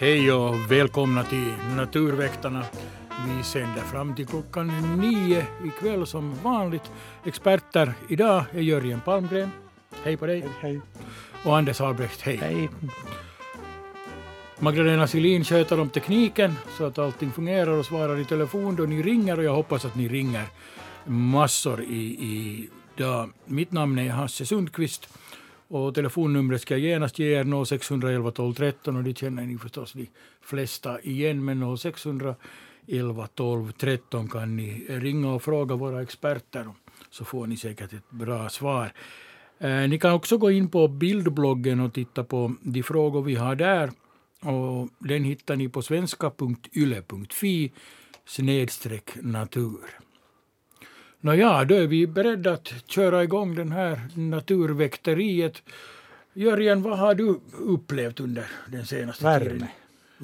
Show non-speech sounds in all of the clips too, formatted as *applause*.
Hej och välkomna till Naturväktarna. Vi sänder fram till klockan nio ikväll som vanligt. Experter idag är Jörgen Palmgren. Hej på dig. Hej. Och Anders Albrecht, hej. Hej. Magdalena Silin sköter om tekniken så att allting fungerar och svarar i telefon då ni ringer och jag hoppas att ni ringer massor i, i dag. Mitt namn är Hasse Sundqvist och telefonnumret ska jag genast ge er 0611 12 13 och det känner ni förstås de flesta igen men 0611 12 13 kan ni ringa och fråga våra experter så får ni säkert ett bra svar. Eh, ni kan också gå in på bildbloggen och titta på de frågor vi har där. Och den hittar ni på svenska.yle.fi snedstreck natur. Nåja, då är vi beredda att köra igång den här naturväkteriet. Jörgen, vad har du upplevt under den senaste Värme. tiden?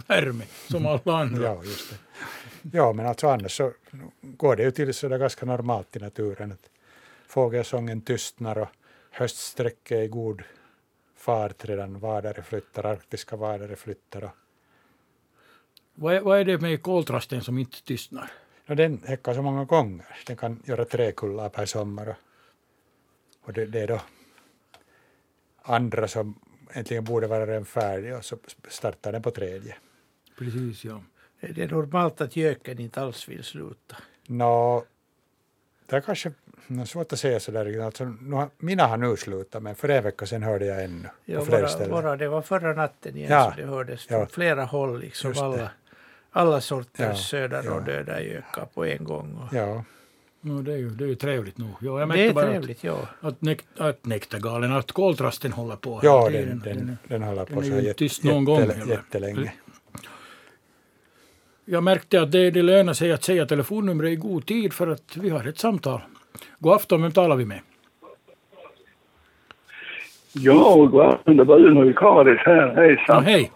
Värme, som alla andra. Ja, just det. Ja, men alltså annars så går det ju till sådär ganska normalt i naturen. Att fågelsången tystnar och höststräcket är i god fart redan. Vadare flyttar, arktiska vadare flyttar. Vad, är, vad är det med koltrasten som inte tystnar? Och den häckar så många gånger. Den kan göra tre kullar per sommar. Och, och det, det är då andra som äntligen borde vara redan färdiga och så startar den på tredje. Precis, ja. Det är normalt att göken inte alls vill sluta. Nå, det är kanske nå, svårt att säga sådär. Alltså, har- mina har nu slutat, men för en vecka sedan hörde jag ännu Ja, på flera bara, bara, det var förra natten igen Ja. så det hördes Ja. från flera håll. Liksom Just det. Alla, sorters Ja, södra ja. och döda gökar på en gång. Och Ja, No, det, är ju, det är ju trevligt nog. Ja, jag det är bara trevligt, ja. att, att, nek, att nektargalen, att koltrasten håller på. ja den, tiden. den, den håller på den så jätte, tyst någon gång jätte, heller. jättelänge. Jag märkte att det, det lönar sig att säga telefonnumret i god tid för att vi har ett samtal. God afton, vem talar vi med? Ja, god afton. Det var Uno Ikaris här. Ja, Hejsan. hej.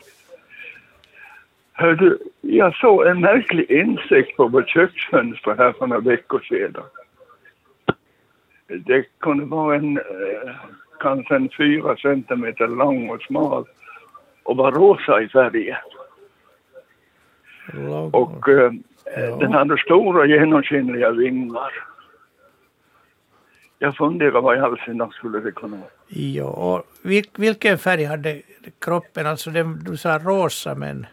Hör du, jag såg en märklig insekt på vårt köksfönster här för några veckor sedan. Det kunde vara en, eh, kanske en fyra centimeter lång och smal och var rosa i färgen. Och eh, Ja. den hade stora genomskinliga vingar. Jag funderar vad i all sin dar skulle det kunna vara. ja, vilken färg hade kroppen? Alltså den, du sa rosa men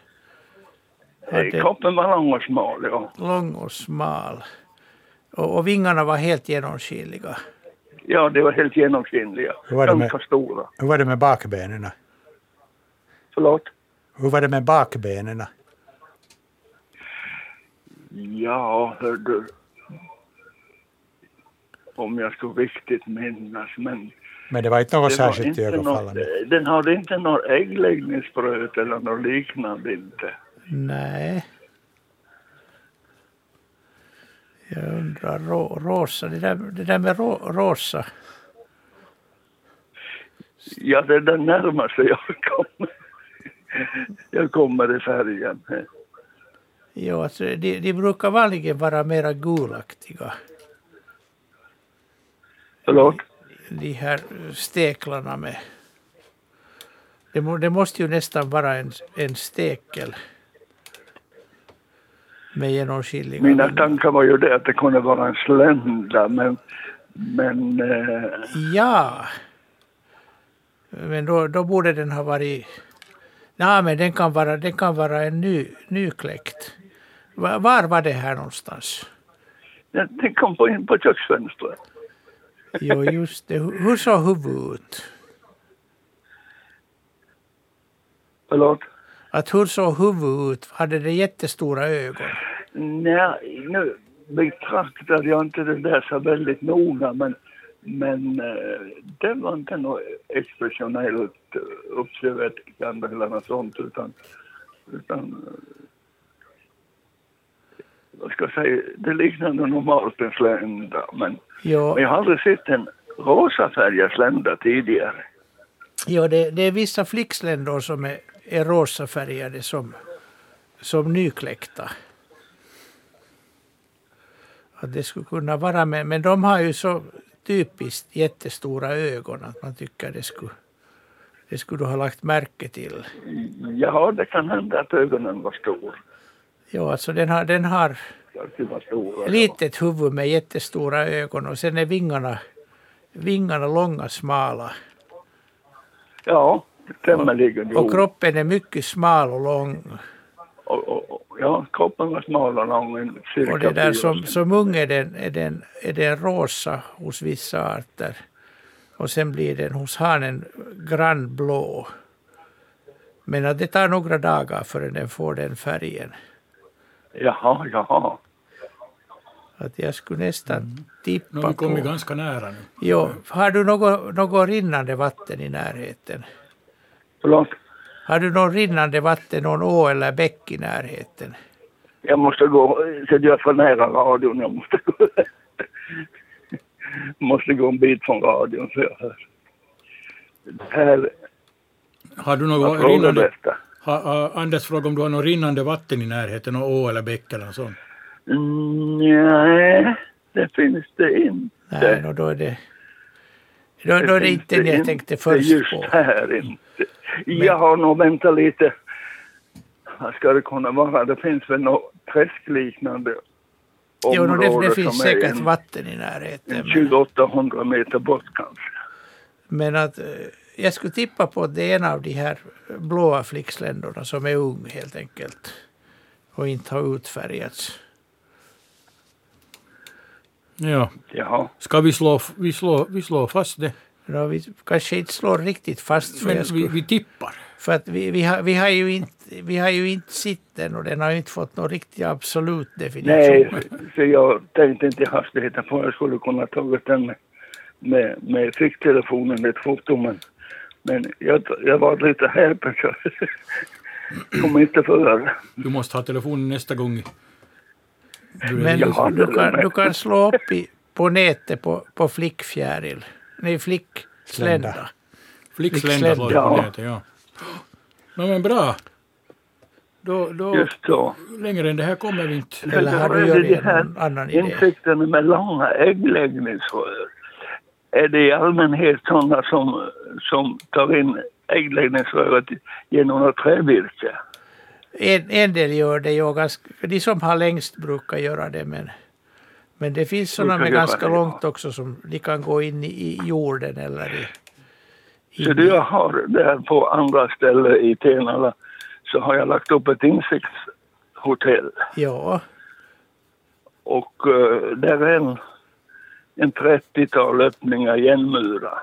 Kroppen var lång och smal, ja. lång och smal. Och, och vingarna var helt genomskinliga. Ja, det var helt genomskinliga. Hur var det med- Ganska stora. Hur var det med bakbenen? Förlåt? Hur var det med bakbenen? Ja, hör du. Om jag skulle riktigt minnas, men... Men det var inte något särskilt iögonfallande. den hade inte något äggläggningsbröt eller något liknande inte. Nej. Jag undrar, ro, rosa, det där, det där med ro, rosa. Ja, det är den närmaste jag kommer. Jag kommer i färgen. Jo, alltså, de, de brukar vanligen vara mera gulaktiga. Förlåt? De här steklarna med... Det, må, det måste ju nästan vara en, en stekel. Med genomskinliga Mina tankar var ju det att det kunde vara en slända, men... Men... Eh, Ja. Men då, då borde den ha varit... Nej, men den kan vara, den kan vara en ny, nykläckt. Var, var var det här någonstans? den kom på in på köksfönstret. Jo, just det. Hur hur såg huvudet ut? Förlåt? Att hur såg huvudet ut? Hade det jättestora ögon? Nej, nu betraktade jag inte det där så väldigt noga, men, men eh, det var inte något expressionellt eh, uppseendeväckande eller något sånt, utan, utan eh, vad ska jag säga, det liknade normalt en slända, men, Jo, men jag har aldrig sett en rosafärgad slända tidigare. jo det, det är vissa flicksländor som är, är rosafärgade som, som nykläckta. Att det skulle kunna vara med, men de har ju så typiskt jättestora ögon att man tycker det skulle Det skulle du ha lagt märke till. Ja, det kan hända att ögonen var stora. Ja, alltså den har, den har stora. litet huvud med jättestora ögon och sen är vingarna, vingarna långa smala. Ja, tämligen. Och jo. kroppen är mycket smal och lång. Och, och, och, ja, kroppen var smal och lång. Cirka Och det där som, som ung är den, är, den, är den rosa hos vissa arter. Och sen blir den hos hanen grannblå. Men att det tar några dagar förrän den får den färgen. Jaha, jaha. Att jag skulle nästan Nu har tippa vi kommit på... ganska nära nu. Jo, har du något, något rinnande vatten i närheten? Förlåt. Har du någon rinnande vatten, någon å eller bäck i närheten? Jag måste gå, så jag är för nära radion. Jag måste gå, måste gå en bit från radion så jag hör. Det här, Har du något rinnande... detta? Ha, ha, Anders frågade om du har något rinnande vatten i närheten, någon å eller bäck eller något sånt. Mm, Nej, det finns det inte. Nej, då är det... Då, då är det inte det jag tänkte först just på. här inte. Jag har nog väntat lite. Vad ska det kunna vara? Det finns väl något träskliknande Jo, no, det, det finns säkert en, vatten i närheten. en Men, 2800 meter bort kanske. men att eh, jag skulle tippa på att det är en av de här blåa flicksländerna som är ung helt enkelt. Och inte har utfärgats. Ja. Jaha. Ska vi slå, vi slå, vi slår fast det? Nå, vi kanske inte slår riktigt fast för, Men jag vi, skulle, vi tippar. för att vi, vi, har, vi, har ju inte, vi har ju inte sett den och den har ju inte fått någon riktig absolut definition. Nej, så jag tänkte inte i hastigheten på jag skulle kunna tagit den med, med, med ficktelefonen, ett foto, men, men jag, jag var lite häpen så jag *laughs* kom inte för. Du måste ha telefonen nästa gång. Du Men du, det kan, du kan slå upp i, på nätet på, på flickfjäril. Nej, flickslända. Slända. Flickslända slår du på Ja. nätet, ja. No, men bra. Då, då, Just så. längre än det här kommer vi inte. Eller har du det en här annan idé? Insekterna med långa äggläggningsrör. Är det i allmänhet sådana som, som tar in äggläggningsröret genom något trävirke? En, en del gör det ju ganska, de som har längst brukar göra det men, men det finns sådana med ganska långt också som de kan gå in i, jorden eller i... Så i- jag har där på andra ställen i Tenala så har jag lagt upp ett insektshotell. Ja, Och eh, där är en, en 30-tal öppningar igenmura.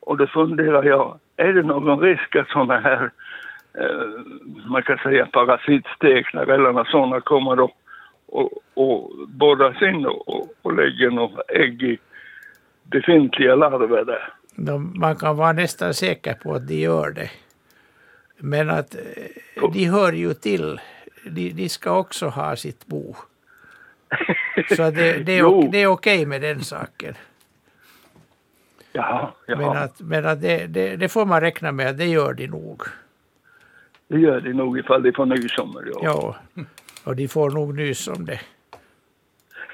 Och då funderar jag, är det någon risk att sådana här, eh, man kan säga parasitsteknar eller något sådana kommer då och, och borras in och, och, lägger några ägg i befintliga larver där. de, man kan vara nästan säker på att de gör det. Men att eh, de hör ju till. De, de ska också ha sitt bo. Så det, det, är, *laughs* det är okej med den saken. Jaha, jaha. Men att, men att det, det, det får man räkna med det gör de nog. det gör de nog ifall de får nys om det. Ja. Ja, och de får nog nys om det.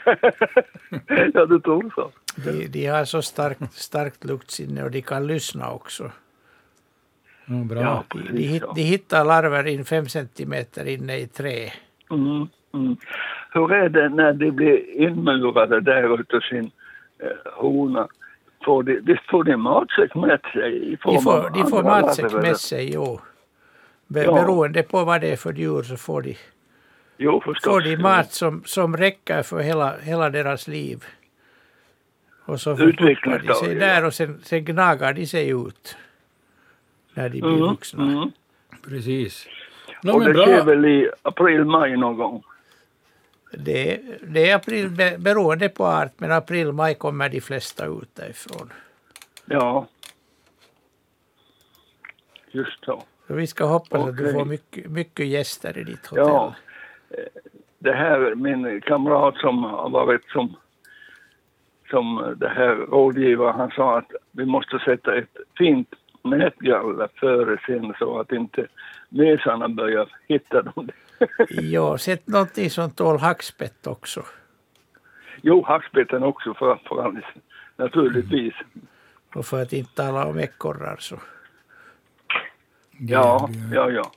*laughs* ja, du tror så. De, de har så starkt, starkt luktsinne och de kan lyssna också. Ja, bra. Ja, De, de, hittar larver in fem centimeter inne i trä. Mm, mm. Hur är det när de blir inmurade där utav sin eh, hona? Får de, de, får de matsäck med sig? I form De får, de får matsäck med sig, jo. Be, Ja. Beroende på vad det är för djur så får de, Jo, förstås. får de mat som, som räcker för hela, hela deras liv. Och så förpuppar de sig Utvecklingsstadiet, där ja. och sen, sen gnagar de sig ut. När de blir Mm, vuxna. mm. Precis. No, Och men det bra. sker väl i april, maj någon gång? Det, det är april, be- beroende på art, men april, maj kommer de flesta ut därifrån. Ja. Just så. Så vi ska hoppas att du får mycket, mycket gäster i ditt hotell. Ja. Det här, min kamrat som har varit som, som det här rådgivare, han sa att vi måste sätta ett fint nätgaller före sen så att inte mesarna börjar hitta dem. *laughs* Ja, sätt någonting som tål hackspett också. Jo, hackspetten också för, för alldeles, naturligtvis. Och för att inte tala om ekorrar så. Ja, ja, ja.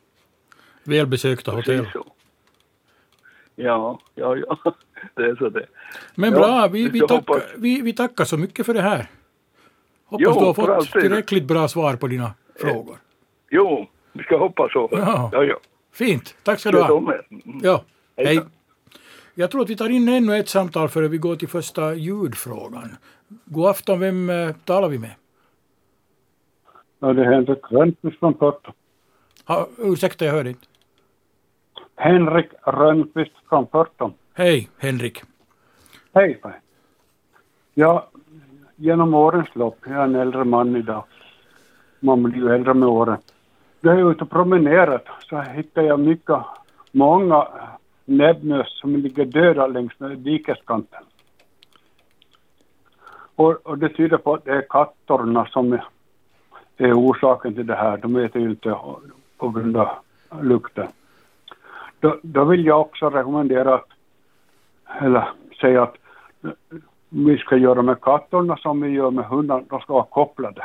Välbesökta hotell. Precis så. Ja, ja, ja. *laughs* Det är så det. Men Ja, bra, vi, vi vi, tackar, vi, vi tackar så mycket för det här. Hoppas Jo, du har fått alltid. tillräckligt bra svar på dina frågor. Jo, vi ska hoppas så. Ja. ja. ja. Fint, tack ska du ha. Mm. Ja, Hej. Jag tror att vi tar in ännu ett samtal före vi går till första ljudfrågan. God afton, vem eh, talar vi med? Ja, det är Henrik Rönnqvist från Porto. Ha, ursäkta, jag hörde inte. Henrik Rönnqvist från Porto. Hej, Henrik. Hej. Ja, genom årens lopp, jag är en äldre man idag. Man blir ju äldre med åren. Jag är ute och promenerat så hittar jag mycket, många näbbmöss som ligger döda längs med dikeskanten. Och, och det tyder på att det är kattorna som är, är orsaken till det här. De äter ju inte på grund av lukten. Då, då vill jag också rekommendera eller säga att vi ska göra med katterna som vi gör med hundarna, de ska vara kopplade.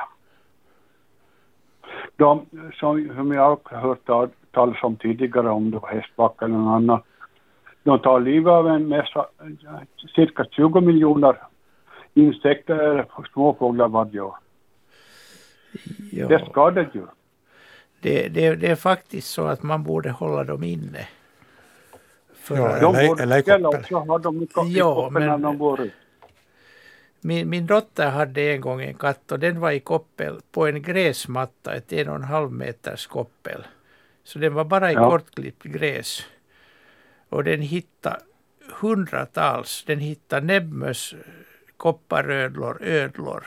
De som, som jag har hört tal- talas om tidigare, om det var hästbacka eller något annat, de tar livet av en massa, cirka 20 miljoner insekter eller småfåglar varje år. Det är Ja, skadedjur. det, det, det är faktiskt så att man borde hålla dem inne. För Ja, De Eller- borde eller koppel. också ha dem i, ko- i Ja, koppel när men- de går ut. Min, min dotter hade en gång en katt och den var i koppel på en gräsmatta, ett en och en halv meters koppel. Så den var bara i Ja. kortklippt gräs. Och den hittade hundratals, den hittade näbbmöss, kopparödlor, ödlor,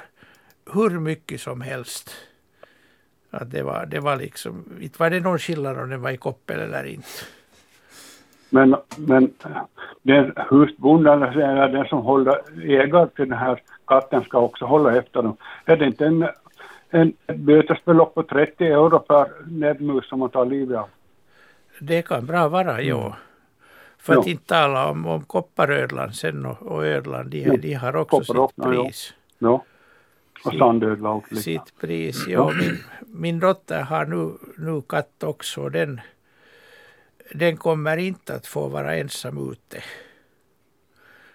hur mycket som helst. Att det, var, det var liksom, inte var det någon skillnad om den var i koppel eller inte. Men, men den husbonden eller den som håller ägare till den här katten ska också hålla efter dem. Är det inte en, en ett bötesbelopp på 30 euro per näbbmus som man tar livet av? Det kan bra vara, ja. För att Ja. inte tala om, om kopparödlan sen och, och ödlan, de, Ja, de har också sitt kopparockna, ja. pris. Ja. Och sandödla och liknande. Sitt pris, ja. Min, min dotter har nu, nu katt också den, den kommer inte att få vara ensam ute.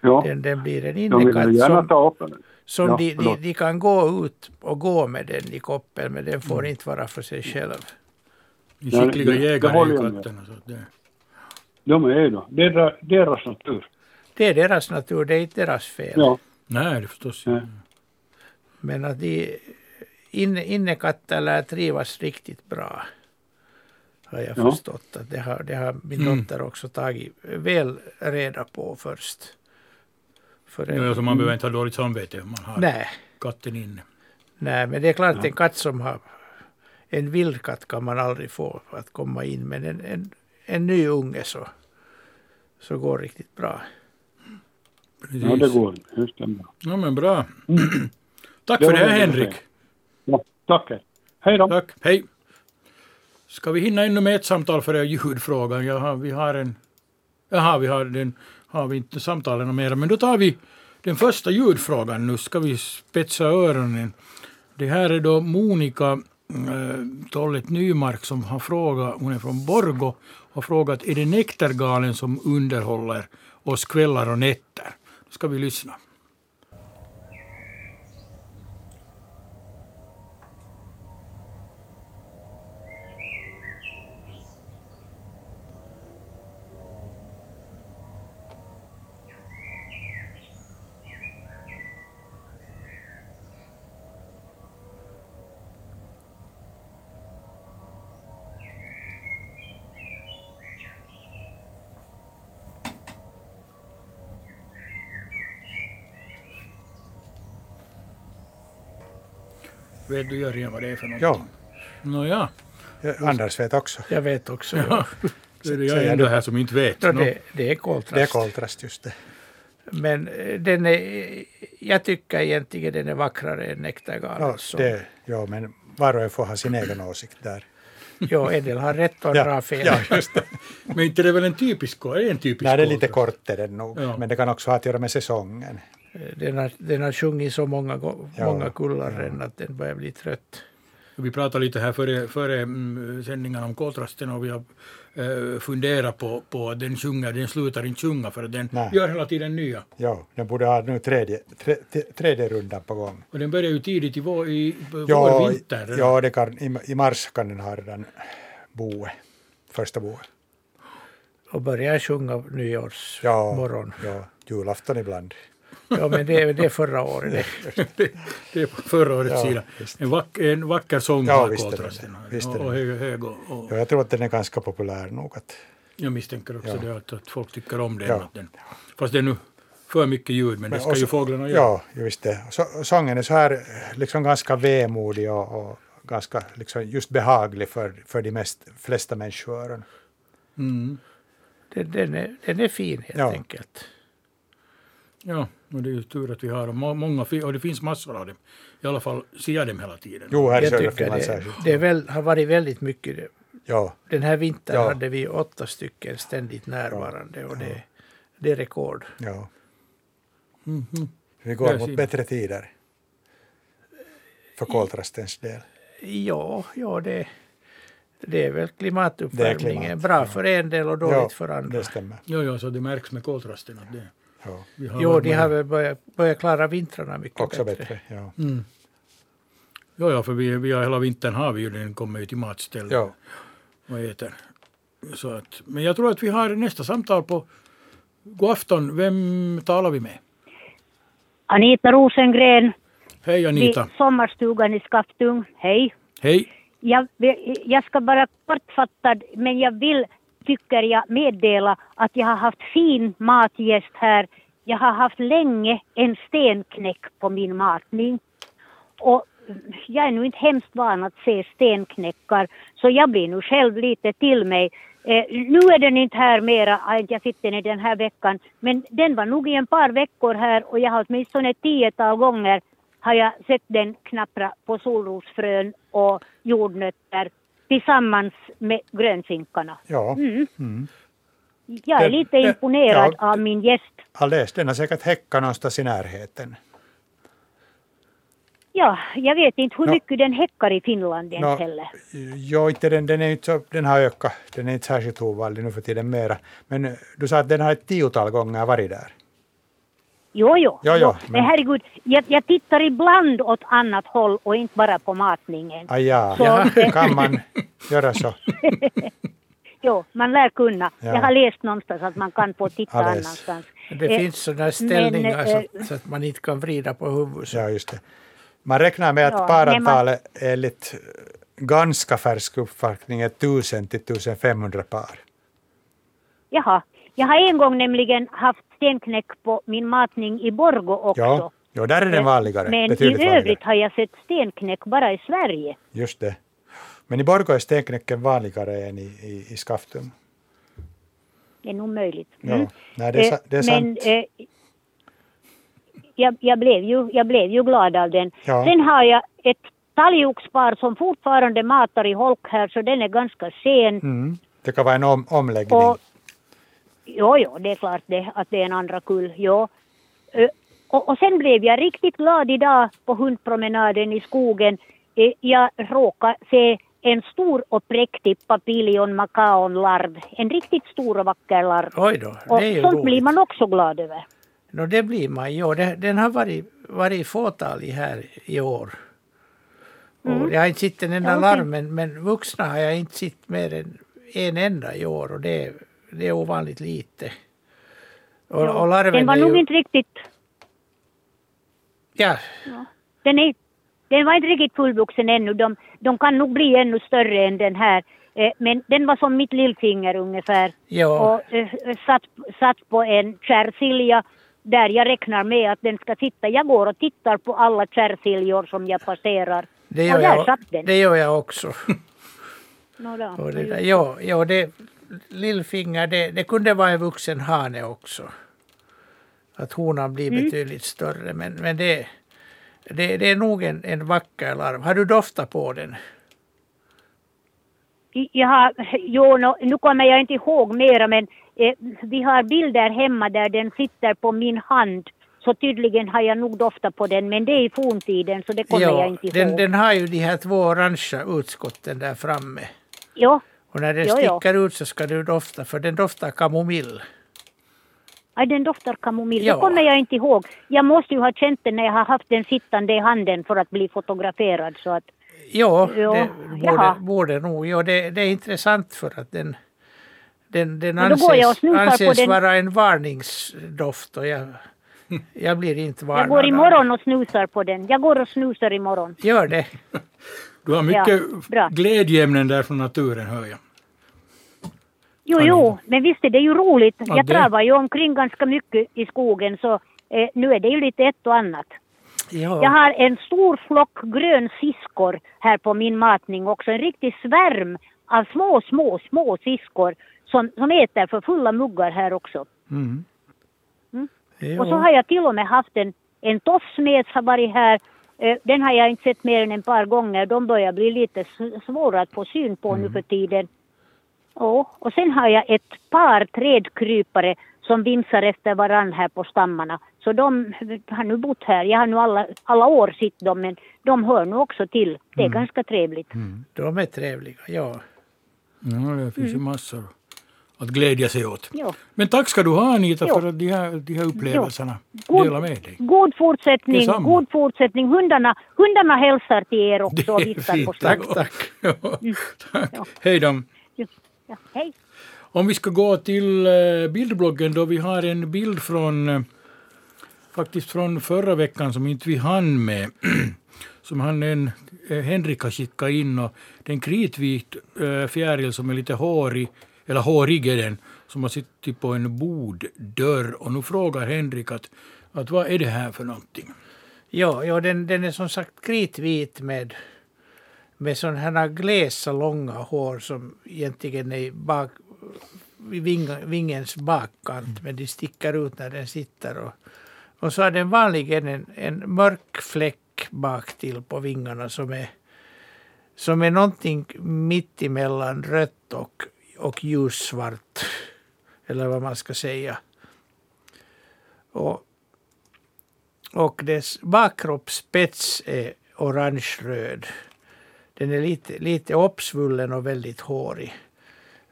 Ja, Den, den blir en innekatt som, ta upp den. som Ja, de, de, de kan gå ut och gå med den i koppel men den får inte vara för sig själv. De Ja, skickliga jägare med. katterna. Så det, De är då. Det är deras- natur. Det är deras natur, det är inte deras fel. Ja, nej, det förstås inte. Men att de inne, innekatter lär trivas riktigt bra. Har jag Ja. förstått. Att det, har, det har min Mm. dotter också tagit väl reda på först. För Ja, så man behöver inte ha dåligt samvete om man har nej, katten inne. nej, men det är klart en katt som har en vildkatt kan man aldrig få att komma in. Men en, en, en ny unge så, så går riktigt bra. Precis. ja det går. Det. Ja, men bra. Tack Det för det det här, Henrik. Ja, tack. Hej då. Tack. Hej. Ska vi hinna ännu med ett samtal före ljudfrågan? Jaha, vi har en... Jaha, vi har den... Har vi inte samtalen mera, men då tar vi den första ljudfrågan. Nu ska vi spetsa öronen. Det här är då Monica äh, Tollet Nymark som har frågat, hon är från Borgo, har frågat är det Nektargalen som underhåller oss kvällar och nätter? Då ska vi lyssna. Vet du Jörgen vad det är för någonting? Ja, Nåja, ja, Anders vet också. Jag vet också. ja. Ja. det är jag ändå här som inte vet. Nå, det, det är koltrast. Det är koltrast just det. Men eh, den är, jag tycker egentligen den är vackrare än så- det, ja, men var och en får ha sin egen åsikt där. Jo, en del har rätt och andra har fel. ja, just det. Men inte det är väl en typisk är en typisk Nej, det är lite kort är det nog. Ja. Men det kan också ha att göra med säsongen. Den har, den har sjungit så många, gå- Ja, många kullar ja. redan att den börjar bli trött. Vi pratade lite här före, före mm, sändningen om koltrasten och vi har eh, funderat på, på att den sjunger, den slutar inte sjunga för att den Nej. gör hela tiden nya. Ja, den borde ha nu tredje, tre, tre, tredje rundan på gång. Och den börjar ju tidigt i vår, i vår Ja, vinter. redan. ja det kan, i, i mars kan den ha redan boet, första boet. Och börjar sjunga nyårsmorgon. Ja, ja, julafton ibland. Ja, men det, är- det är förra året. *laughs* Det. det, är på förra årets Ja, sida. visst. En, vack, en vacker sång Ja, har visst är det koltrasten. Visst Och, och hög, hög och, och Ja, jag tror att den är ganska populär nog. Att, jag misstänker också Ja. det att, att folk tycker om den, Ja. den. Fast det är nu för mycket ljud, men det ska och ju fåglarna göra. Ja, just det. Så, sången är så här liksom ganska vemodig och, och ganska liksom just behaglig för, för de mest, flesta människoöron. Mm. Den, den, är, den är fin helt Ja. enkelt. Ja, och det är ju tur att vi har dem. Må- många, och det finns massor av dem. I alla fall ser jag dem hela tiden. Jo, här i södra Finland det, särskilt. det är väl, har varit väldigt mycket. Ja, Den här vintern Ja. hade vi åtta stycken ständigt närvarande och det, det är rekord. ja. Mhm. Vi går mot bättre tider. För koltrastens del. Ja, ja det, det är väl klimatuppvärmningen. klimat, Bra ja. för en del och dåligt ja, för andra. det stämmer. Jo, jo, så det märks med koltrasten att det, Ja, vi har Jo, de har väl börjat, börjat klara vintrarna mycket också bättre. bättre. Ja. Mm. Jo, ja, för vi, vi har hela vintern har vi ju den kommer ju till matstället Ja. och äter. Så att, men jag tror att vi har nästa samtal på God afton. Vem talar vi med? Anita Rosengren Hej vid Anita. sommarstugan i Skaftung. Hej. Hej. Jag, jag ska bara kortfattad, men jag vill, tycker jag, meddela att jag har haft fin matgäst här. Jag har haft länge en stenknäck på min matning. Och jag är nu inte hemskt van att se stenknäckar, så jag blir nu själv lite till mig. Eh, nu är den inte här mera, ah, jag fick den i den här veckan, men den var nog i en par veckor här och jag har åtminstone ett tiotal gånger har jag sett den knappra på solrosfrön och jordnötter tillsammans med grönsinkarna. Ja, Mm. Jag är lite det- imponerad ja, av min gäst. alldeles. Den har säkert häckat någonstans i närheten. Ja, jag vet inte hur Nå- mycket den häckar i Finland ens Nå, heller. Jo, inte den, den, är inte så, den har ökat. Den är inte särskilt ovanlig nu för tiden mera. Men du sa att den har ett tiotal gånger varit där. Jo, jo. Jo, jo, men- Men herregud, jag, jag tittar ibland åt annat håll och inte bara på matningen. Ah, ja. Så- Kan man göra så? *laughs* Jo, man lär kunna. Ja. Jag har läst någonstans att man kan få titta Alldeles. annanstans. Det Eh, finns sådana ställningar men, eh, så, så att man inte kan vrida på huvudet. Ja, just det. Man räknar med att Ja, parantalet enligt eh, ganska färsk uppfattning är 1000 till 1500 par. Jaha, jag har en gång nämligen haft stenknäck på min matning i Borgo också. Ja, ja där är den vanligare. Men betydligt i vanligare. övrigt har jag sett stenknäck bara i Sverige. Just det. Men i Borgå är stenknäcken vanligare än i, i, i Skaftum. Det är nog möjligt. Ja, nej, det är, sa- det är Mm. Men sant. eh, jag, jag, blev ju, jag blev ju glad av den. Ja. Sen har jag ett talgoxpar som fortfarande matar i holk här så den är ganska sen. Mm. Det kan vara en om, omläggning. Och, jo, jo, det är klart det, att det är en andra kull. Jo. Och, och sen blev jag riktigt glad idag på hundpromenaden i skogen. Eh, Jag råkade se en stor och präktig papiljon macaon-larv. En riktigt stor och vacker larv. Oj då, Och det är ju sånt roligt. blir man också glad över. Nå, det blir man ju. Den har varit, varit fåtalig här i år. Och jag har inte sett en enda Mm. Ja, okej. larm, men, men vuxna har jag inte sett mer än en enda i år och det, det är ovanligt lite. Och, Ja, och larven den var är nog ju, inte riktigt... Ja, Den, är, den var inte riktigt fullvuxen ännu. De, de kan nog bli ännu större än den här. Eh, Men den var som mitt lillfinger ungefär. ja, och eh, satt, satt på en kärrsilja där jag räknar med att den ska sitta. Jag går och tittar på alla kärrsiljor som jag passerar. det och gör, där jag, satt den. det gör jag också. *laughs* Nå då. Och det där, ja, ja, det, lillfinger, det, det kunde vara en vuxen hane också. Att honan blir Mm. betydligt större. Men, men det, det, det är nog en, en vacker larv. Har du doftat på den? Jag har, jo, nå, nu kommer jag inte ihåg mera men eh, vi har bilder hemma där den sitter på min hand Så tydligen har jag nog doftat på den, men det är i forntiden så det kommer jag Ja, inte ihåg. den, den har ju de här två orangea utskotten där framme. Ja, Och när den Jo, jo. sticker ut så ska du dofta, för den doftar kamomill. aj, den doftar kamomill. Ja. Det kommer jag inte ihåg. Jag måste ju ha känt den när jag har haft den sittande i handen för att bli fotograferad. Så att, Jo, Ja, det jaha. borde, borde nog. Jo, det, det är intressant för att den, den, den anses, anses den. vara en varningsdoft och jag, jag blir inte varnad. jag går imorgon och snusar på den. Jag går och snusar imorgon. det. Gör det. *laughs* Du har mycket Ja, glädjeämnen där från naturen, hör jag. Jo, jo, men visst är det ju roligt. Ja, jag det- travar ju omkring ganska mycket i skogen så eh, nu är det ju lite ett och annat. Ja. Jag har en stor flock grön siskor här på min matning också. En riktig svärm av små, små, små siskor som, som äter för fulla muggar här också. Jo. Och så har jag till och med haft en, en tofsmes har varit här. Eh, Den har jag inte sett mer än ett par gånger. De börjar bli lite svåra att få syn på nu för tiden. Ja, och sen har jag ett par trädkrypare som vimsar efter varann här på stammarna. Så de har nu bott här. Jag har nu alla, alla år sett dem men de hör nu också till. Det är ganska trevligt. De är trevliga, ja. Ja, det finns ju massor att glädja sig åt. Ja. Men tack ska du ha Anita Jo. för de här, de här upplevelserna God- delar med dig. God fortsättning, Detsamma. god fortsättning. Hundarna, hundarna hälsar till er också och viftar på tack. Tack. *laughs* Ja, tack. *laughs* Ja. Hej då. Ja, hej. Om vi ska gå till eh, bildbloggen då vi har en bild från eh, faktiskt från förra veckan som inte vi hann med. *clears throat* som han en, eh, Henrik har skickat in och det är en kritvit fjäril som är lite hårig, eller hårig är den, som har suttit på en boddörr och nu frågar Henrik att, att vad är det här för någonting? Ja, ja den, den är som sagt kritvit med, med sådana här glesa långa hår som egentligen är bak, ving, vingens bakkant, men de sticker ut när den sitter. Och, och så har den vanligen en, en mörk fläck bak till på vingarna som är, som är någonting mitt emellan rött och, och ljussvart. Eller vad man ska säga. Och och dess bakkroppsspets är orange-röd. Den är lite, lite uppsvullen och väldigt hårig.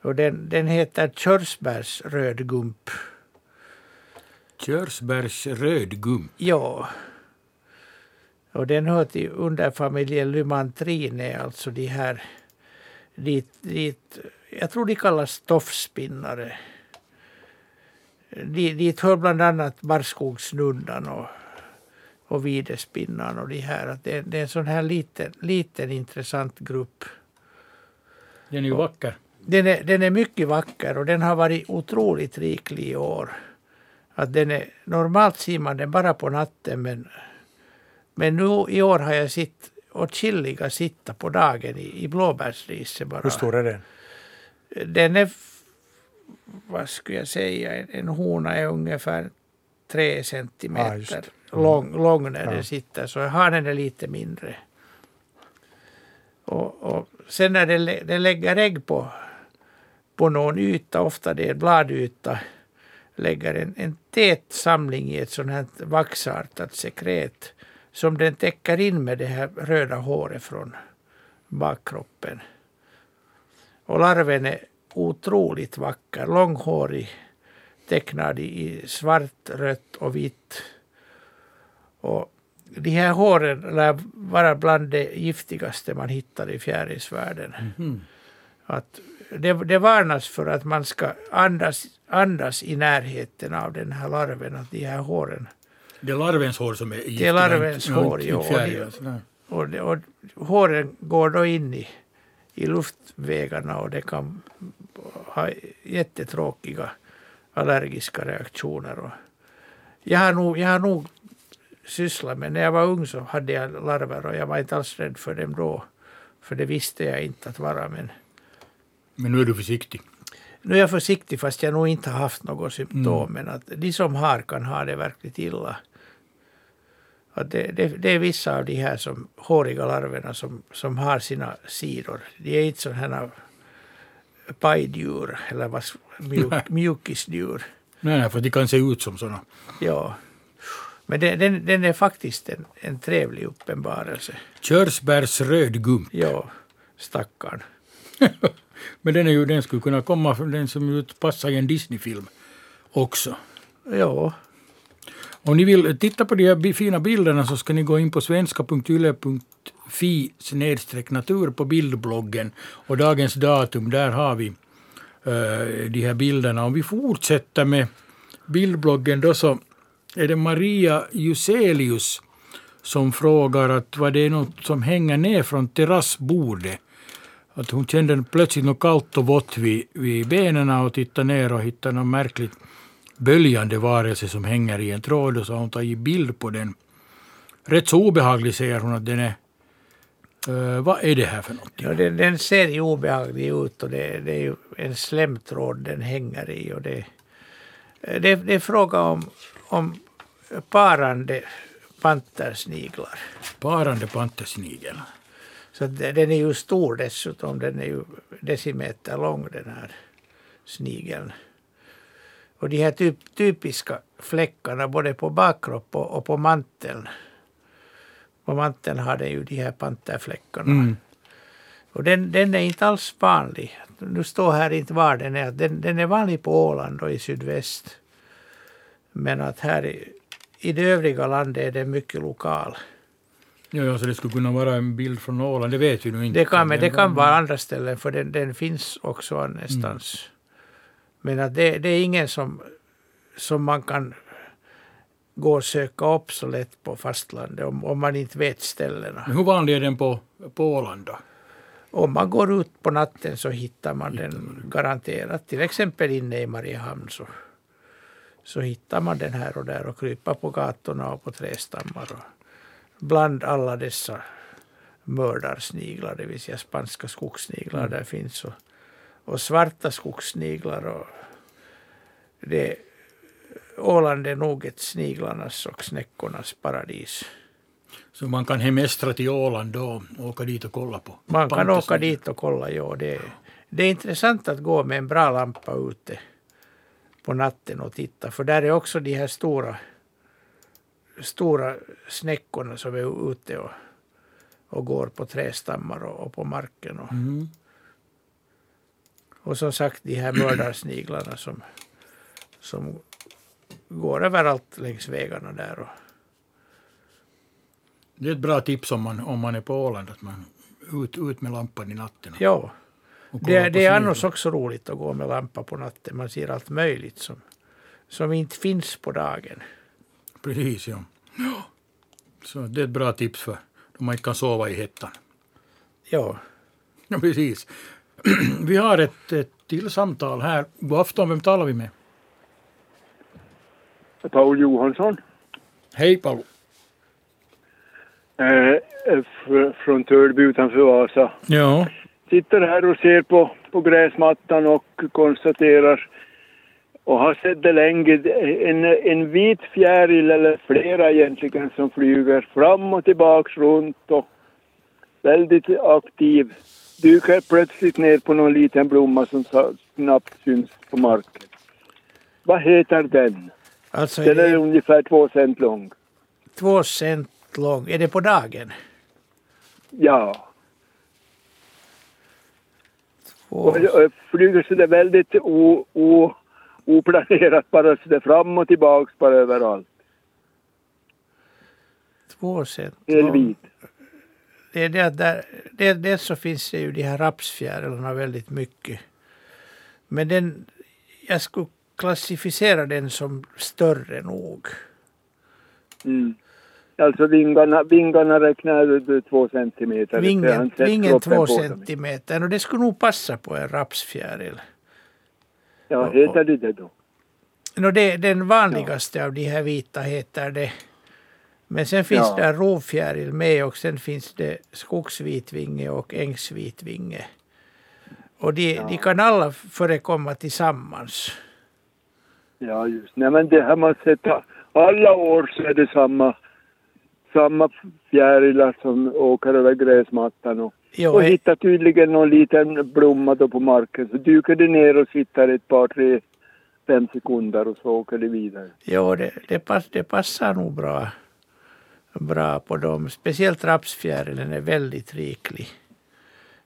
Och den, den heter körsbärsrödgump. Körsbärs rödgum. Ja. Och den hör till underfamiljen Lymantrine, alltså de här dit, dit, jag tror de kallas tofsspinnare. Dit, dit hör bland annat barrskogsnundan och, och videspinnan och de här. Att det, det är en sån här liten, liten intressant grupp. Den är ju vacker. Den är, den är mycket vacker och den har varit otroligt riklig i år. Att den är, normalt ser man den bara på natten men, men nu i år har jag sett åtskilliga sitta på dagen i, i blåbärsriset bara. Hur stor är den? Den är, vad skulle jag säga, en, en hona är ungefär tre centimeter just. lång, lång när Ja. den sitter. Så hanen är lite mindre. Och, och sen när den, den lägger ägg på, på någon yta, ofta det är bladyta, lägger en, en tät samling i ett sånt här vaxartat sekret som den täcker in med det här röda håret från bakkroppen. Och larven är otroligt vacker, långhårig, tecknad i svart, rött och vitt. Och de här håren lär vara bland det giftigaste man hittar i fjärilsvärlden. Att det, det varnas för att man ska andas, andas i närheten av den här larven, att de här håren Det är larvens hår som är giftiga. larvens inte- hår, inte ja, och. Och, det, och håren går då in i, i luftvägarna och det kan ha jättetråkiga allergiska reaktioner. Och jag, har nog, jag har nog sysslat med, när jag var ung så hade jag larver och jag var inte alls rädd för dem då. För det visste jag inte att vara. Men Men nu är du försiktig. nu är jag försiktig fast jag nog inte har haft något symptom. Men att de som har kan ha det verkligt illa. Att det, det, det är vissa av de här som, håriga larverna som, som har sina sidor. De är inte sådana pajdjur eller vad, mjuk, mjukisdjur. Nej, nej, för de kan se ut som sådana. Ja. Men den, den, den är faktiskt en, en trevlig uppenbarelse. Körsbärsrödgump. Ja, stackarn. *laughs* Men den, är ju, den skulle kunna komma, den som passar i en Disney-film också. Ja, om ni vill titta på de här fina bilderna så ska ni gå in på svenska.yle.fi natur på bildbloggen och dagens datum, där har vi uh, de här bilderna. Om vi fortsätter med bildbloggen då så är det Maria Juselius som frågar att vad det är något som hänger ner från terrassbordet. Att hon kände plötsligt något kallt och vått vid, vid benen och tittade ner och hittade något märkligt böljande varelse som hänger i en tråd och så har hon tagit bild på den. Rätt så obehaglig säger hon att den är. Eh, vad är det här för någonting? ja den, den ser ju obehaglig ut och det, det är ju en slemtråd den hänger i. Och det, det, det är fråga om, om parande pantersniglar. Parande pantersnigel. Så den är ju stor dessutom. Den är ju decimeter lång den här snigeln. Och de här typ, typiska fläckarna både på bakkropp och, och på manteln. På manteln har den ju de här panterfläckarna. Mm. Och den, den är inte alls vanlig. Nu står här inte var den är. Den, den är vanlig på Åland och i sydväst. Men att här i, i det övriga landet är den mycket lokal. Ja, ja, så det skulle kunna vara en bild från Åland, det vet vi nu inte. Det kan, men det kan vara andra ställen för den, den finns också annanstans. Men att det, det är ingen som, som man kan gå och söka upp så lätt på fastlandet om, om man inte vet ställena. Men hur vanlig är den på, på Åland då? Om man går ut på natten så hittar man den garanterat. Till exempel inne i Mariehamn så, så hittar man den här och där och kryper på gatorna och på trästammar. Och bland alla dessa mördarsniglar, det vill säga spanska skogssniglar, där finns och, och svarta skogssniglar. Och det, Åland är nog ett sniglarnas och snäckornas paradis. Så man kan hemestra till Åland då och åka dit och kolla på. Man kan åka dit och kolla, ja. Det, det är intressant att gå med en bra lampa ute på natten och titta. För där är också de här stora, stora snäckorna som är ute och, och går på trästammar och, och på marken. Och, Mm. Och som sagt de här mördarsniglarna som, som går överallt längs vägarna där. Och, Det är ett bra tips om man, om man är på Åland, att man ut, ut med lampan i natten. ja, det, det är annars också roligt att gå med lampa på natten. Man ser allt möjligt som, som inte finns på dagen. Precis, ja. Ja. Så det är ett bra tips för då man inte kan sova i hettan. Ja, Ja, precis. *clears throat* Vi har ett, ett till samtal här. God afton, vem talar vi med? Paul Johansson Hej Paolo. eh, fr- från Törby utanför Vasa. Ja, Sitter här och ser på, på gräsmattan och konstaterar och har sett det länge, en, en vit fjäril eller flera egentligen som flyger fram och tillbaks runt och väldigt aktiv. Dyker plötsligt ner på någon liten blomma som snabbt syns på marken. Vad heter den? alltså är Den är det ungefär två cent lång. två cent lång. Är det på dagen? Ja. Två. Och, och flyger så det väldigt o, o, oplanerat bara så det fram och tillbaks bara överallt. Två cent lång. vit. Det är det att där, det, det så finns det ju de här rapsfjärilarna väldigt mycket. Men den, jag skulle klassificera den som större nog. Mm. Alltså vingarna, vingarna räknar du två centimeter. Vingen, vingen två centimeter. Och det skulle nog passa på en rapsfjäril. Ja, heter det det då? No, det, den vanligaste av de här vita heter det. Men sen finns Ja. det rovfjäril med och sen finns det skogsvitvinge och ängsvitvinge. Och de, de kan alla förekomma tillsammans. Ja, just. Nej, men det har man sett. Alla år så är det samma, samma fjärilar som åker över gräsmattan och, Jo, och hittar tydligen någon liten blomma då på marken. Så dyker det ner och sitter ett par, tre fem sekunder och så åker de vidare. Jo, det, det, pass, det passar nog bra, bra på dem. Speciellt rapsfjärilen är väldigt riklig.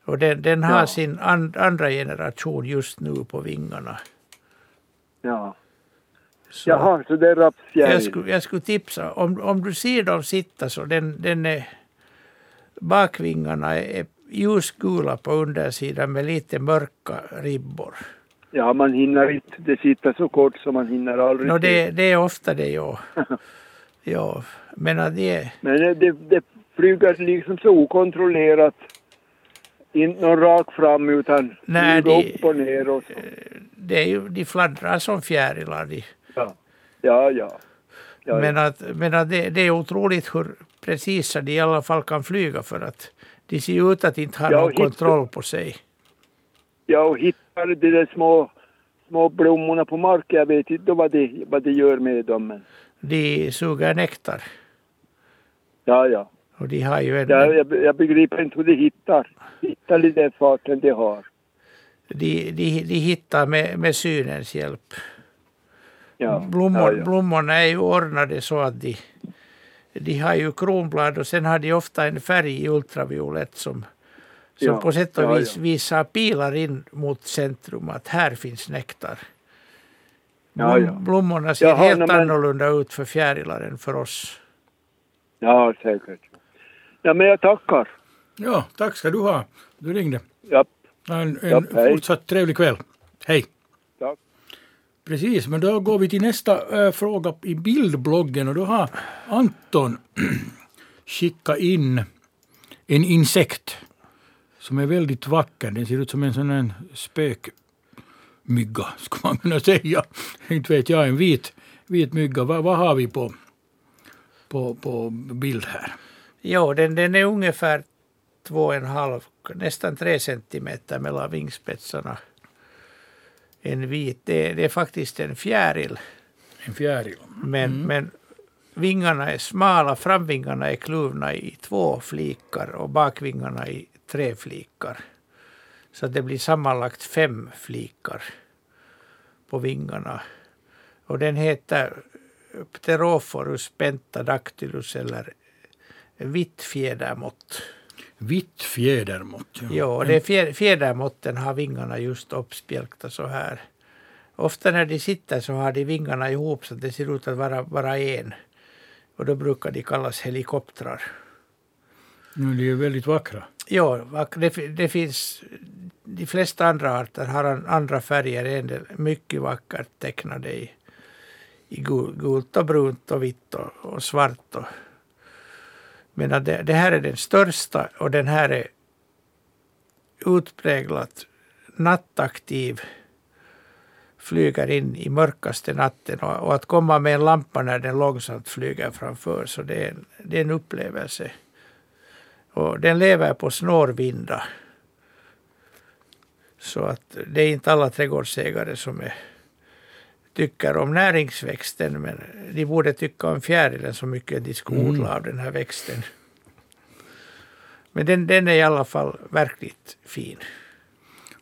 Och den, den har Ja. sin an, andra generation just nu på vingarna. Ja. Så Jaha, så det är rapsfjäril. jag, skulle, jag skulle tipsa, om, om du ser dem sitta så den, den är, bakvingarna är ljusgula på undersidan med lite mörka ribbor. Ja, man hinner inte. Det sitter så kort så man hinner aldrig No, det, det är ofta det, ja. *laughs* ja. Men att det Men det, det, flyger liksom så okontrollerat. Inte någon rak fram utan Nej, flyger det- upp och ner och så. det är ju, de fladdrar som fjärilar. De. Ja, ja. ja. ja, Men, att, men att det, det är otroligt hur precisa de i alla fall kan flyga för att de ser ut att inte ha Ja, någon hit- kontroll på sig. ja, och hittar de där små, små blommorna på marken. Jag vet inte vad vad det gör med dem. Men, De suger nektar. Ja, ja. Och de har ju en, Jag, jag, jag begriper inte hur de hittar. Hittar de den farten de har. de, de, de hittar med, med synens hjälp. Ja, Blommor, ja, ja. Blommorna är ju ordnade så att de, de har ju kronblad och sen har de ofta en färg i ultraviolett som, som Ja, på sätt och ja, vis ja. visar pilar in mot centrum att här finns nektar. Ja, Blom, ja. Blommorna ser Jaha, helt men- annorlunda ut för fjärilar än för oss. Ja, säkert. Ja, men jag tackar. Ja, tack ska du ha. Du ringde. Ja, En, en Ja, hej. fortsatt trevlig kväll. Hej. tack. Precis, men då går vi till nästa äh, fråga i bildbloggen och då har Anton *clears throat* skickat in en insekt som är väldigt vacker. Den ser ut som en sån här spökmygga, *laughs* skulle man kunna säga. Inte vet jag, en vit, vit mygga. Vad, vad har vi på, på, på bild här? Jo, den, den är ungefär två och en halv, nästan tre centimeter mellan vingspetsarna. En vit, det, det är faktiskt en fjäril. En fjäril. Men, men vingarna är smala, framvingarna är kluvna i två flikar och bakvingarna i tre flikar. Så det blir sammanlagt fem flikar på vingarna. Och den heter Pterophorus pentadactylus eller vitt fjädermått. Vitt fjädermått. Ja, och det är fjä- fjädermåtten har vingarna just uppspjälkta så här. Ofta när de sitter så har de vingarna ihop så att det ser ut att vara bara en. Och då brukar de kallas helikoptrar. Nu, de är väldigt vackra. Ja, det, det finns... De flesta andra arter har an- andra färger. Del mycket vackert tecknade i, i gult och brunt och vitt och, och svart. Och, men det, det här är den största och den här är utpräglat nattaktiv. Flyger in i mörkaste natten och, och att komma med en lampa när den långsamt flyger framför så det är en, det är en upplevelse. Och den lever på snårvinda. Så att det är inte alla trädgårdsägare som är, tycker om näringsväxten men de borde tycka om fjärilen så mycket de skulle odla av den här växten. Men den, den är i alla fall verkligt fin.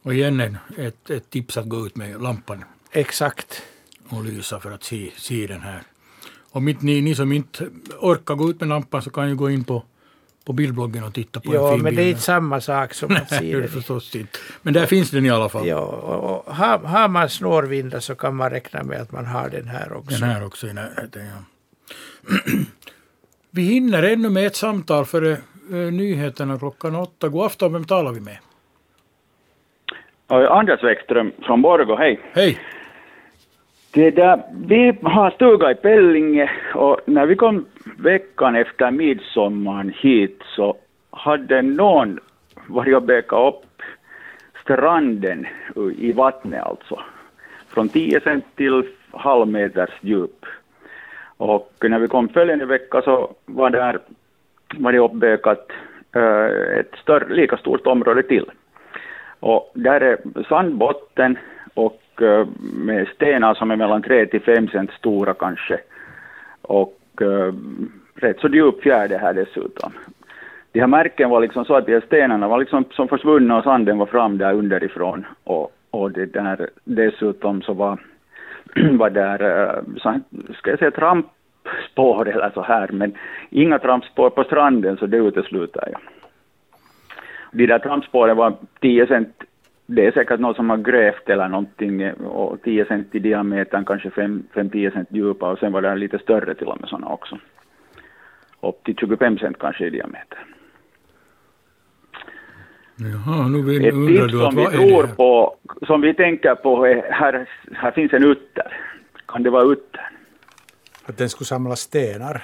Och igen en, ett, ett tips att gå ut med lampan Exakt. och lysa för att se, se den här. Om inte ni, ni som inte orkar gå ut med lampan så kan ju gå in på, på bildbloggen och titta på en Ja, fin men bild. det är inte samma sak som *laughs* att se det förstås inte. Men där finns den i alla fall. Ja, och, och har, har man snårvindar så kan man räkna med att man har den här också. Den här också i närheten. Ja. *clears throat* vi hinner ännu med ett samtal före eh, nyheterna klockan åtta. God afton, vem talar vi med? Anders Bäckström från Borgå, hej. Hej! Det där, vi har stuga i Pellinge och när vi kom veckan efter midsommar hit så hade någon varit och bekat upp stranden i vattnet alltså. Från 10 cent till halvmeters djup. Och när vi kom följande vecka så var, där, var det uppbekat eh, ett större, lika stort område till. Och där är sandbotten och eh, med stenar som är mellan 3 till 5 cent stora kanske. Och eh, rätt så djup fjärde här dessutom. De här märken var liksom så att de här stenarna var liksom som försvunna och sanden var fram där underifrån. Och, och det där, dessutom så var *clears throat* var där, eh, så, ska jag säga trampspår eller så här, men inga trampspår på stranden så det utesluter jag. De där trampspåren var 10 cent, det är säkert någon som har grävt eller någonting och 10 cent i diametern, kanske 5-10 cent djupa och sen var det lite större till och med sådana också. Upp till 25 cent kanske i diameter. Jaha, nu vill, Ett tips du som vi tror på, som vi tänker på, är, här, här finns en utter. Kan det vara utter? Att den skulle samla stenar.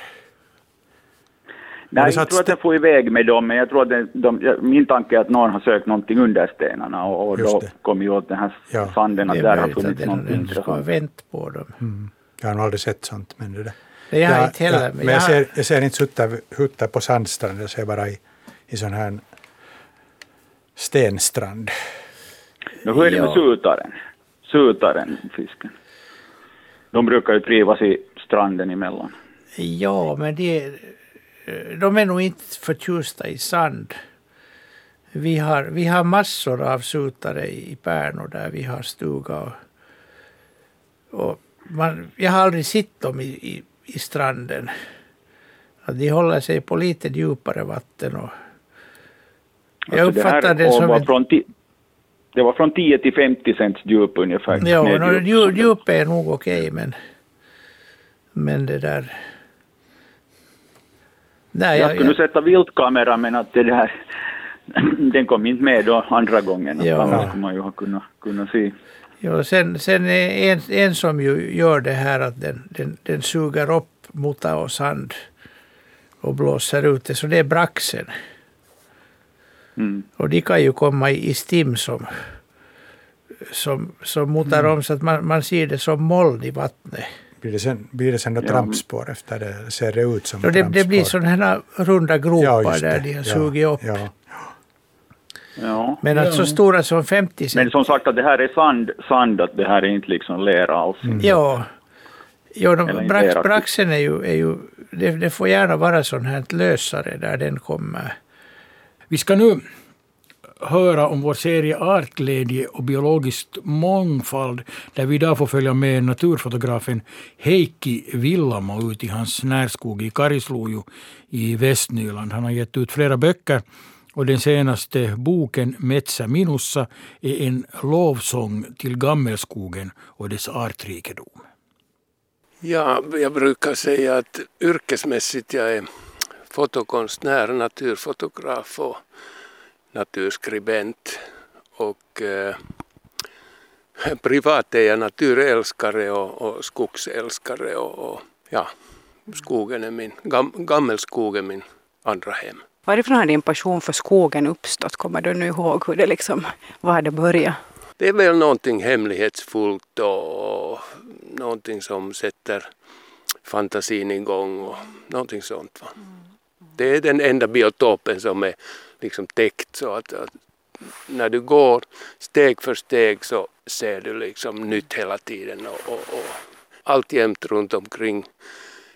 Nej, det jag tror att den får iväg med dem, men jag tror att den, de, min tanke är att någon har sökt någonting under stenarna och, och då det. kom ju åt den här Ja. sanden att Det är där har funnits den, någonting den ska ha intressant. vänt på dem. Jag har nog aldrig sett sånt. Men, det där. Nej, jag har Ja, inte heller. ja, men jag, har- ser, jag ser inte sutta, hutta på sandstrand, jag ser bara i, i sån här stenstrand. Men hur är det med sutaren? Sutaren, fisken. De brukar ju trivas i stranden emellan. Ja, men det, de är nog inte förtjusta i sand. Vi har, vi har massor av sutare i Pärnu där vi har stuga. Och, och man, jag har aldrig sett dem i, i, i stranden. De håller sig på lite djupare vatten. Och jag Alltså det uppfattar det och som var ett... från ti- Det var från 10 till 50 cents djup ungefär. Ja, no, djup, djup är nog okej, men, men det där... Nej, Jag skulle sätta viltkamera men att det där, *laughs* den kom inte med då andra gången. Ja. Annars skulle man ju ha kunnat, kunnat se. Ja, sen, sen en, en som ju gör det här att den, den, den suger upp mutta och sand och blåser ut det, så det är braxen. Mm. Och de kan ju komma i, i stim som, som, som mutar om så att man, man ser det som moln i vattnet. Blir det sen, blir det sen då Ja. trampspår efter det? Ser det ut som Och det, det trampspår? blir sådana här runda gropar just där det. de har Ja, sugit upp. Ja. Ja. Men att så stora som 50 Men cent. som sagt att det här är sand, sand att det här är inte liksom lera alls. Ja. Ja, de, brax, braxen är ju, är ju det, det får gärna vara sån här lösare där den kommer. Vi ska nu höra om vår serie Artglädje och biologisk mångfald där vi idag får följa med naturfotografen Heikki Villamo ut i hans närskog i Karisluoju i Västnyland. Han har gett ut flera böcker och den senaste boken Metsä minussa är en lovsång till gammelskogen och dess artrikedom. Ja, jag brukar säga att yrkesmässigt jag är fotokonstnär, naturfotograf och naturskribent. Och eh, privat är jag naturälskare och, och skogsälskare och, och ja, skogen är min, gam, är min andra hem. Varifrån har din passion för skogen uppstått? Kommer du nu ihåg hur det liksom, var det började? Det är väl någonting hemlighetsfullt och någonting som sätter fantasin igång och någonting sånt. Va? Det är den enda biotopen som är liksom täckt så att, att när du går steg för steg så ser du liksom nytt hela tiden och, och, och alltjämt runt omkring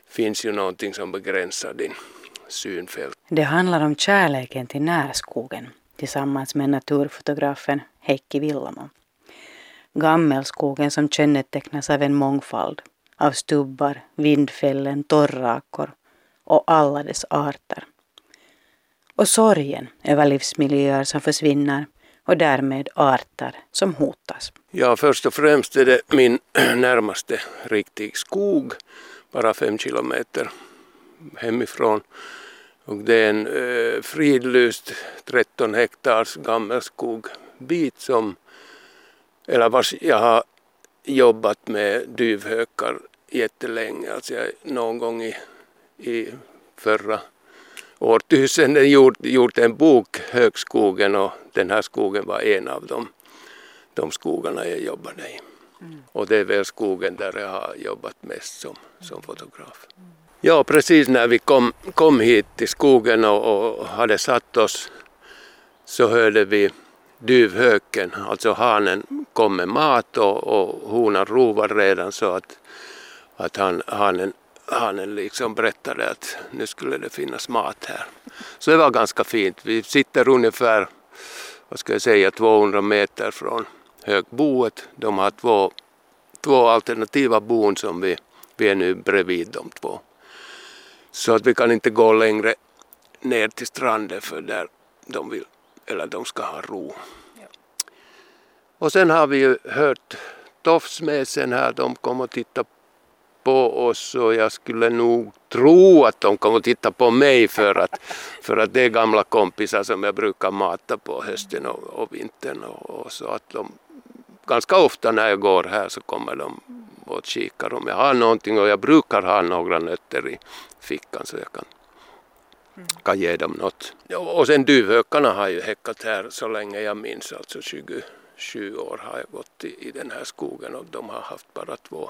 finns ju någonting som begränsar din synfält. Det handlar om kärleken till närskogen tillsammans med naturfotografen Heikki Villamo. Gammelskogen som kännetecknas av en mångfald av stubbar, vindfällen, torrakor och alla dess arter. Och sorgen över livsmiljöer som försvinner och därmed arter som hotas. Ja, först och främst är det min *clears throat* närmaste riktig skog, bara fem kilometer hemifrån. Och det är en eh, fridlyst 13 hektars gammelskogbit som, eller vars jag har jobbat med duvhökar jättelänge. Alltså jag någon gång i, i förra årtusenden gjort, gjort en bok, Högskogen, och den här skogen var en av dem de skogarna jag jobbade i. Och det är väl skogen där jag har jobbat mest som, som fotograf. Ja, precis när vi kom, kom hit till skogen och, och hade satt oss så hörde vi duvhöken, alltså hanen, kom med mat och, och honan rovar redan så att, att han, hanen, hanen liksom berättade att nu skulle det finnas mat här. Så det var ganska fint. Vi sitter ungefär, vad ska jag säga, 200 meter från högboet. De har två två alternativa bon som vi, vi är nu bredvid de två. Så att vi kan inte gå längre ner till stranden för där de vill, eller de ska ha ro. Och sen har vi ju hört Tofsmäsen här, de kommer att titta på oss och jag skulle nog tro att de kommer att titta på mig för att, för att det är gamla kompisar som jag brukar mata på hösten och, och vintern och, och så att de ganska ofta när jag går här så kommer de och kikar om jag har någonting och jag brukar ha några nötter i fickan så jag kan, kan ge dem något. Och sen duvhökarna har ju häckat här så länge jag minns, alltså 27 år har jag gått i, i den här skogen och de har haft bara två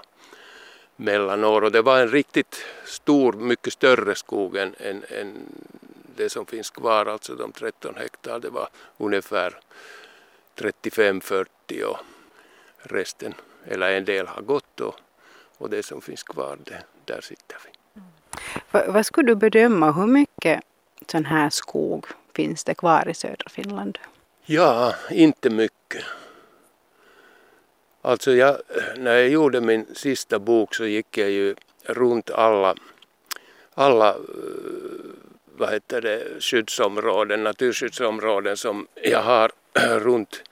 mellanår och det var en riktigt stor, mycket större skog än, än, än det som finns kvar, alltså de 13 hektar. Det var ungefär 35-40 och resten, eller en del har gått och, och det som finns kvar, det, där sitter vi. Vad, vad skulle du bedöma, hur mycket sån här skog finns det kvar i södra Finland? Ja, inte mycket. Alltså jag, när jag gjorde min sista bok så gick jag ju runt alla, alla eh, vad heter det, skyddsområden, naturskyddsområden som jag har *clears throat* runt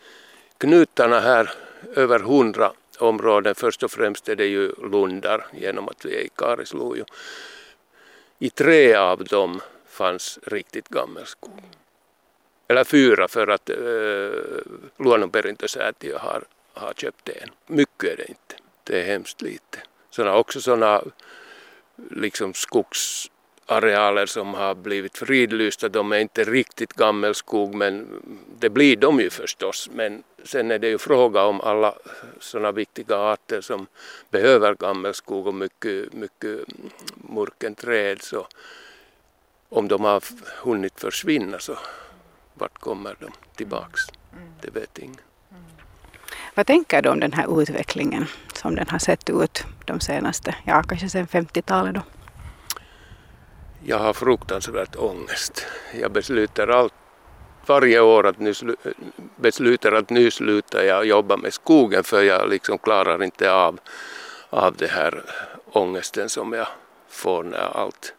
knutarna här, över hundra områden. Först och främst är det ju lundar genom att vi är i Karisluojo. I tre av dem fanns riktigt gammelskog. Eller fyra för att eh, Luonnonperintösäätiö har har köpt en. Mycket är det inte. Det är hemskt lite. Såna, också sådana liksom skogsarealer som har blivit fridlysta, de är inte riktigt gammelskog men det blir de ju förstås. Men sen är det ju fråga om alla sådana viktiga arter som behöver gammelskog och mycket, mycket murken träd. Så om de har hunnit försvinna så vart kommer de tillbaks? Det vet ingen. Vad tänker du om den här utvecklingen som den har sett ut de senaste, ja kanske sedan 50-talet då? Jag har fruktansvärt ångest. Jag beslutar allt, varje år att nu, beslutar att nu slutar jag jobba med skogen för jag liksom klarar inte av, av det här ångesten som jag får när allt...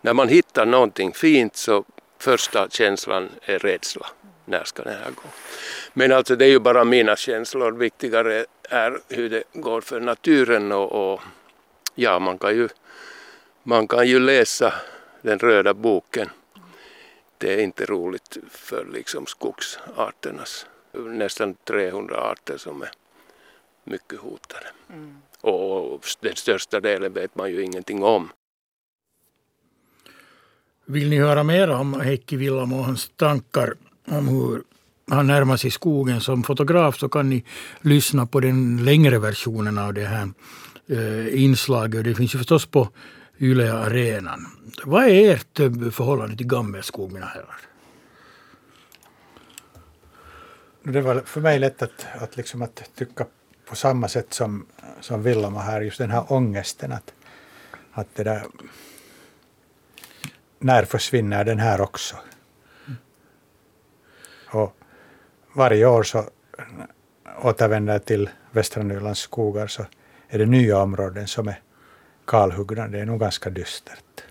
När man hittar någonting fint så första känslan är rädsla. När ska det här gå? Men alltså det är ju bara mina känslor. Viktigare är hur det går för naturen och, och ja, man kan, ju, man kan ju läsa den röda boken. Det är inte roligt för liksom skogsarternas, nästan 300 arter som är mycket hotade. Mm. Och den största delen vet man ju ingenting om. Vill ni höra mer om Heikki Villamo och hans tankar om hur han närmar sig skogen som fotograf så kan ni lyssna på den längre versionen av det här eh, inslaget. Det finns ju förstås på Yle Arenan. Vad är ert eh, förhållande till gammelskog, mina herrar? Det var för mig lätt att, att, liksom att tycka på samma sätt som, som Villama här, just den här ångesten. Att, att det där, när försvinner den här också? Och varje år så återvänder jag till västra Nylands skogar så är det nya områden som är kalhuggna. Det är nog ganska dystert.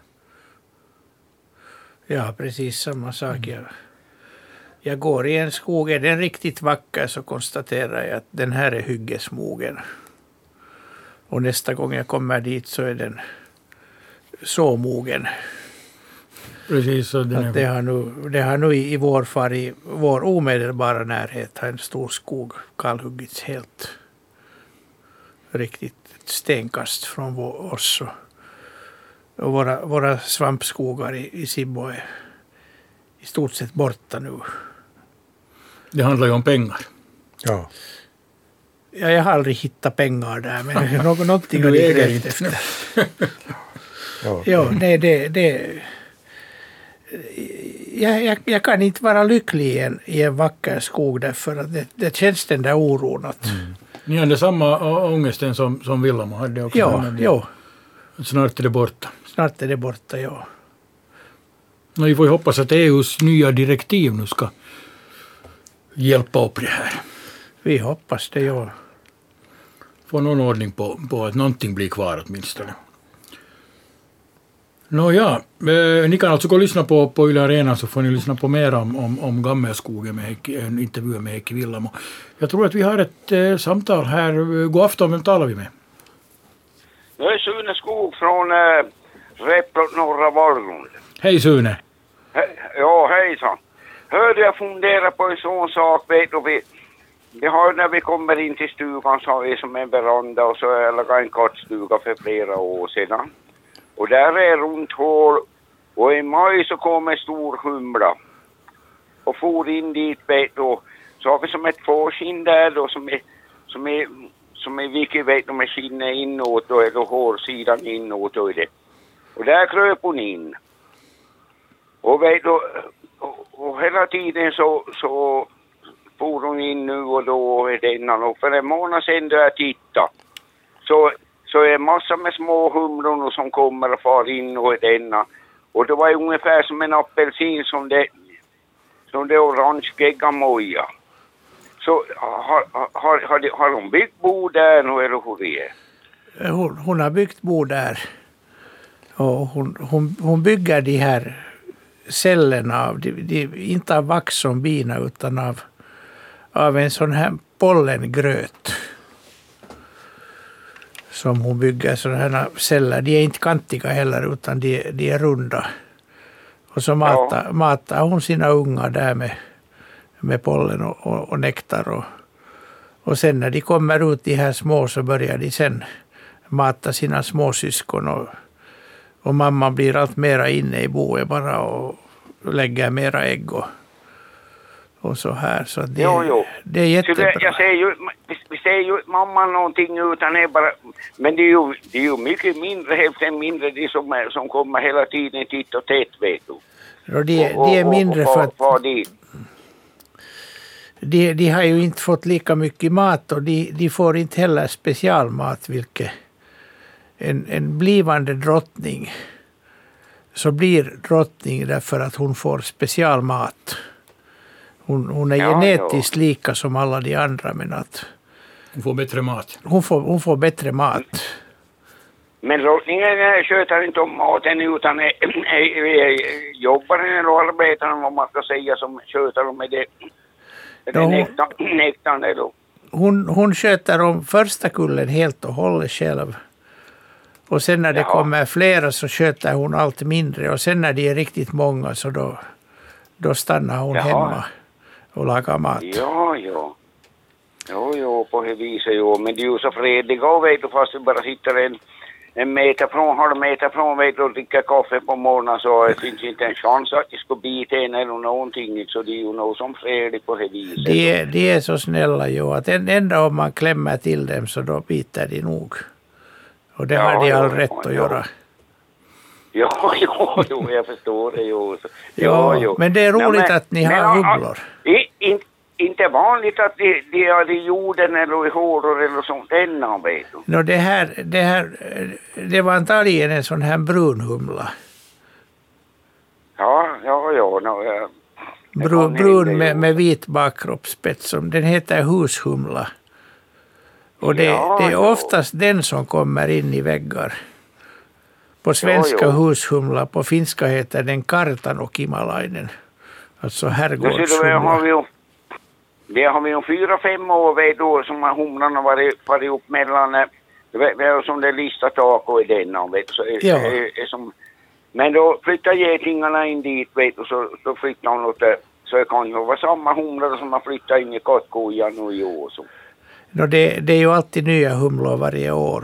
Ja, precis samma sak. Jag, jag går i en skog, är den riktigt vacker så konstaterar jag att den här är hyggesmogen. Och nästa gång jag kommer dit så är den så mogen. Precis, så den det, har nu, det har nu i vår far i vår omedelbara närhet har en stor skog kalhuggits helt riktigt ett stenkast från oss. Och våra, våra svampskogar i, i Sibbo är i stort sett borta nu. Det handlar ju om pengar. Ja. Ja, jag har aldrig hittat pengar där, men *laughs* någonting har jag efter. ja, *laughs* ja nej, det, det, jag, jag, jag, kan inte vara lycklig i en, i en vacker skog därför att det, det känns den där oron att... Mm. Ni hade samma ångesten som, som Villamo hade också? Ja, ja. Snart är det borta? Snart är det borta, ja. Vi får ju hoppas att EUs nya direktiv nu ska hjälpa upp det här. Vi hoppas det, ja. få någon ordning på, på att någonting blir kvar åtminstone. Nåja, eh, ni kan alltså gå och lyssna på, på Yle Arena så får ni lyssna på mer om, om, om Gammelskogen med en intervju med Heikki Villamo. Jag tror att vi har ett eh, samtal här. God afton, vem talar vi med? Jag är Sune Skog från äh, Replot norra Vallgrund. Hej Sune! He ja, hejsan. Hörde jag fundera på en sån sak, vet du, vi, vi har när vi kommer in till stugan så har vi som en veranda och så jag lagat en kattstuga för flera år sedan. Och där är runt hål och i maj så kom en stor humla och for in dit vet du. Så har vi som ett fårskinn där då som är, som är, som är vilket vet du med skinnet inåt då, eller hårsidan inåt då är det. Och där kröp hon in. Och vet du, och, och hela tiden så, så for hon in nu och då i denna och för en månad sedan då jag tittade så, så är det massor med små humlor som kommer och far in och denna. Och det var ungefär som en apelsin som det, som det orange geggamoja. Så har, har, har, de, har hon byggt bo där nu eller hur det är? Eh, hon, hon har byggt bo där. Och hon, hon, hon bygger de här cellerna av, de, de, inte av vax som bina utan av, av en sån här pollengröt. Som hon bygger sådana celler. De är inte kantiga heller utan de, de är runda. Och så matar, ja. matar hon sina ungar där med, med pollen och, och, och nektar. Och, och sen när de kommer ut de här små så börjar de sen mata sina småsyskon. Och, och mamman blir allt mera inne i boet bara och lägger mera ägg och, och så här. Så det, jo, jo. det är jättebra. Så det, jag säger ju, vi säger ju mamman någonting utan är bara, men det är ju, det är ju mycket mindre, hälften mindre de som, är, som kommer hela tiden titt och tätt vet du. Och de, och, de är mindre och, för att dit. de, de har ju inte fått lika mycket mat och de, de får inte heller specialmat vilket en, en blivande drottning så blir drottning därför att hon får specialmat. Hon, hon är Ja, genetiskt lika som alla de andra men att Hon får bättre mat. hon får, hon får bättre mat. Men drottningen eh, sköter inte om maten utan är, är, är jobbaren eller arbetaren vad man ska säga som sköter om det. Det Ja, är hon- det då. Hon, hon sköter om första kullen helt och hållet själv. Och sen när det Ja. kommer flera så sköter hon allt mindre. Och sen när de är riktigt många så då, då stannar hon Jaha. hemma och lagar mat. Ja, ja. Jo, jo, på det viset jo. Men de är ju så fredliga och vet du fast vi bara sitter en, en meter från, halv meter från vet du och dricker kaffe på morgonen så det finns inte en chans att de ska bita en eller någonting. Så de är ju nog som fredliga på det viset. De är, de är så snälla ju att en, enda om man klämmer till dem så då biter de nog. Och det Ja, har de all rätt ja, att ja. göra. *laughs* Ja, jo, jo, jag förstår det jo. Så- Ja, jo, men det är roligt men- att ni men, har ja, humlor. I, in, inte vanligt att de, de har i jorden eller i håror eller sånt ännu, vet du. Nå, det, här, det, här, det var antagligen en sån här brunhumla. Ja, ja, ja. No, ja. Det Brun, med, med vit bakkroppsspets. som- Den heter hushumla. Och det, Ja, det är ja. oftast den som kommer in i väggar. På svenska ja. hushumla, på finska heter den kartanokimalainen. Alltså Då herrgårdshumla. vi har vi ju fyra, fem år vet du, som har humlarna varit, varit upp mellan, eh, vi har som det lista tak och i denna, vet så är, Ja. är, är som, men då flyttar getingarna in dit, vet du, så då flyttar hon åt det. Så det kan ju vara samma humlor som har flyttat in i kattkojan nu i år. Så. Nå, det, det är ju alltid nya humlor varje år.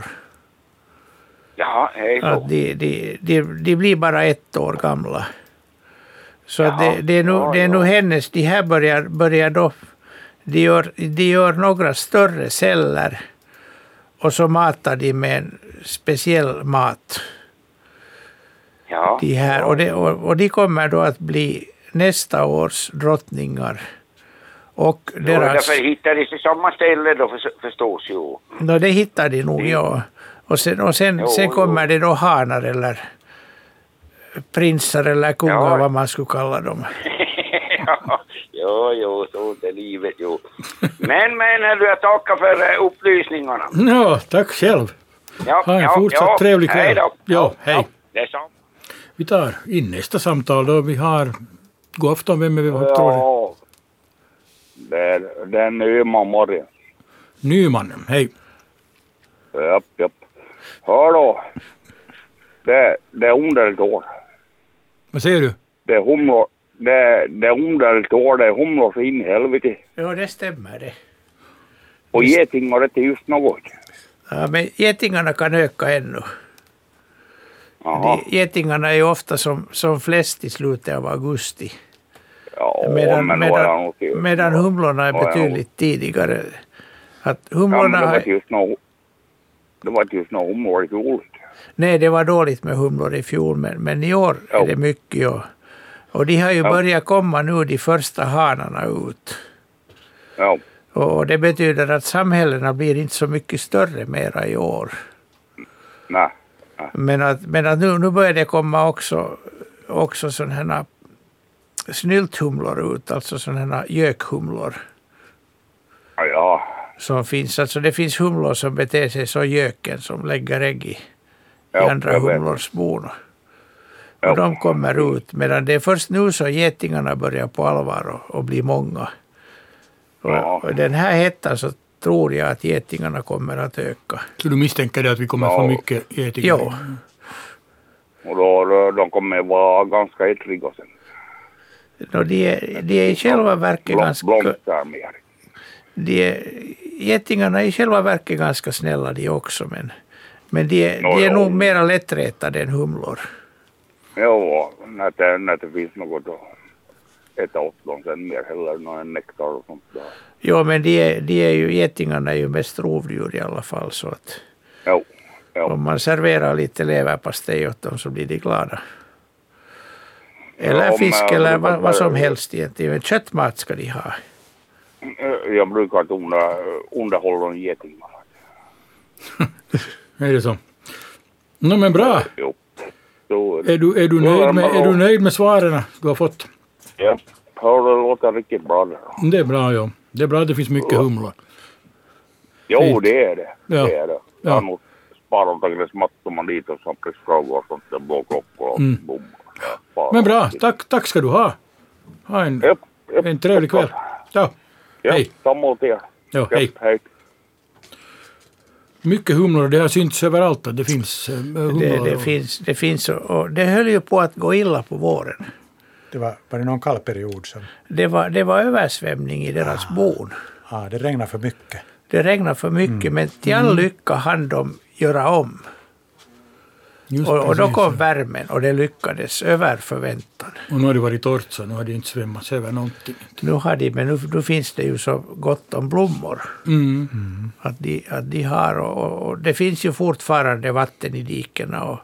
Jaha, hej. Att de, de, de, de blir bara ett år gamla. Så Jaha, det, det är nu, ja, det är ja. nu hennes, de här börjar, börjar då, de gör, de gör några större celler och så matar de med en speciell mat. Ja. De här, och, det, och, och de kommer då att bli nästa års drottningar. Och Ja, deras, därför hittar de sig samma ställe då för, förstås ju. no, det hittar de nog, ja. Och sen, och sen, Jo, sen jo. kommer det då hanar eller prinsar eller kungar, Ja. vad man skulle kalla dem. *laughs* ja, jo, jo, så är livet ju. Men, men, hördu, jag tackar för eh, upplysningarna. Ja, tack själv. Ja, Ha en ja, fortsatt ja. trevlig kväll. Hej då. Ja, hej. Detsamma. Vi tar in nästa samtal då. Vi har... God afton, vem är vi? Vad tror du? Ja, det är, det är Nyman Morgon. Nyman, hej. Japp, japp. Hör då. Det, det är underligt år. Vad säger du? Det är humlor. Det, det är underligt år. Det är humlor så in i helvete. Ja, det stämmer det. Och getingar det är inte just något. Ja, men getingarna kan öka ännu. De, getingarna är ju ofta som, som flest i slutet av augusti. Ja, medan, men medan, medan humlorna är betydligt tidigare. Att Ja, humlorna men det var just något... Det var inte just något humlor i fjol. nej, det var dåligt med humlor i fjol, men, men i år är det mycket. Och, och de har ju Ja. börjat komma nu, de första hanarna ut. Ja. Och det betyder att samhällena blir inte så mycket större mera i år. Nej. Men att, men att nu, nu börjar det komma också, också sådana här snylthumlor ut, alltså sådana här gökhumlor Ja, ja. Som finns. Alltså det finns humlor som beter sig så göken som lägger ägg i, i Ja, andra jag vet. humlors bon. Och de kommer ut, medan det är först nu så getingarna börjar på allvar och, och bli många. Och, och den här hettan så tror jag att getingarna kommer att öka. Så du misstänker det att vi kommer få Ja. mycket getingar? Jo. Och då, då, de kommer vara ganska ettriga sen. Och de, är, de är i själva verket ganska... blomstrar mer. De är, getingarna är i själva verket ganska snälla de också, men, men de, är- Nå, de är jo. nog mera lättretade än humlor. Jo, när det, när det finns något att äta åt dem sen mer heller någon nektar och sånt där. Jo, men de är, de är ju, getingarna är ju mest rovdjur i alla fall, så att Jo, om man serverar lite leverpastej åt dem så blir de glada. Eller Ja, fisk eller vad, vad som helst egentligen. Köttmat ska de ha. Eh, Jag brukar inte under, underhålla en geting. *laughs* Är det så? Nå men bra. Jo. Så, Är du, är du, nöjd, med, är du nöjd med svaren du har fått? Ja, det låter riktigt bra det. Det är bra, ja. Det är bra att det finns mycket humlor. Jo, det är det. Ja. Det är det. Ja. Jag har nog sparat gräsmattor man dit och samtidsfrågor och sånt där, blåklockor och Mm. Men bra, tack, tack ska du ha. Ha en, en trevlig kväll. Ja, Ja, hej. samma åt er. Ja, hej. hej. Mycket humlor, det har synts överallt att det finns eh, humlor. Det, det, finns, det finns och, det höll ju på att gå illa på våren. Det var, var det någon kall period som... Det var, det var översvämning i deras bon. Ja, det regnade för mycket. Det regnade för mycket, Mm. men till all Mm. lycka hann de göra om. Just Och, och då kom värmen och det lyckades över förväntan. Och nu har det varit torrt så nu har det inte svämmats över någonting. Nu, har de, men nu, nu finns det ju så gott om blommor. Mm. Att de, att de har, och, och, det finns ju fortfarande vatten i dikena och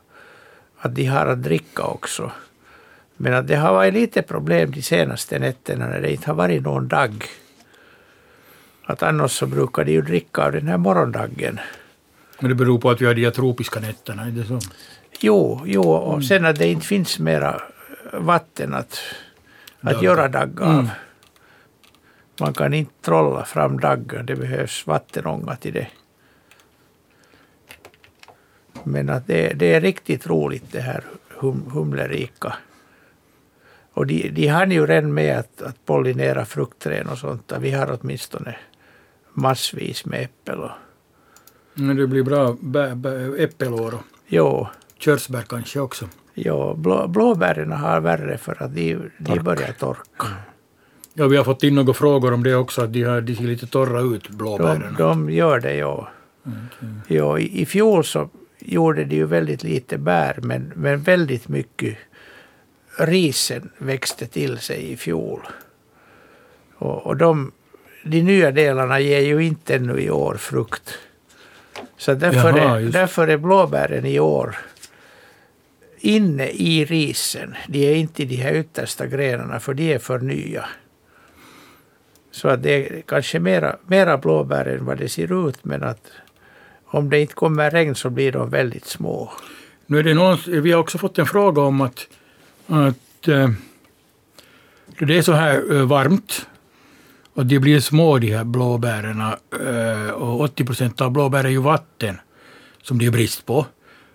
att de har att dricka också. Men att det har varit lite problem de senaste nätterna när det inte har varit någon dagg. Att annars så brukar de ju dricka av den här morgondaggen. Men det beror på att vi har de tropiska nätterna, är det så? Jo, jo och Mm. sen att det inte finns mera vatten att, att göra dagg av. Mm. Man kan inte trolla fram daggar, det behövs vattenånga till det. Men att det, det är riktigt roligt det här hum, humlerika. Och de, de hann ju redan med att, att pollinera fruktträd och sånt. Vi har åtminstone massvis med äppel. Och, Men det blir bra bä, bä, äppelår och jo, körsbär kanske också. jo, blå, blåbären har värre för att de, de börjar torka. Ja, vi har fått in några frågor om det också, att de, har, de ser lite torra ut, De, blåbären. de gör det, ja. ja i, I fjol så gjorde de ju väldigt lite bär, men, men väldigt mycket risen växte till sig i fjol. Och, och de, de nya delarna ger ju inte ännu i år frukt. Så därför, Jaha, är, därför är blåbären i år inne i risen. De är inte i de här yttersta grenarna, för de är för nya. Så att det är kanske mera, mera blåbär än vad det ser ut, men att om det inte kommer regn så blir de väldigt små. Nu är det någon, vi har också fått en fråga om att, att eh, det är så här eh, varmt och de blir små de här blåbären eh, och 80 procent av blåbär är ju vatten som det är brist på.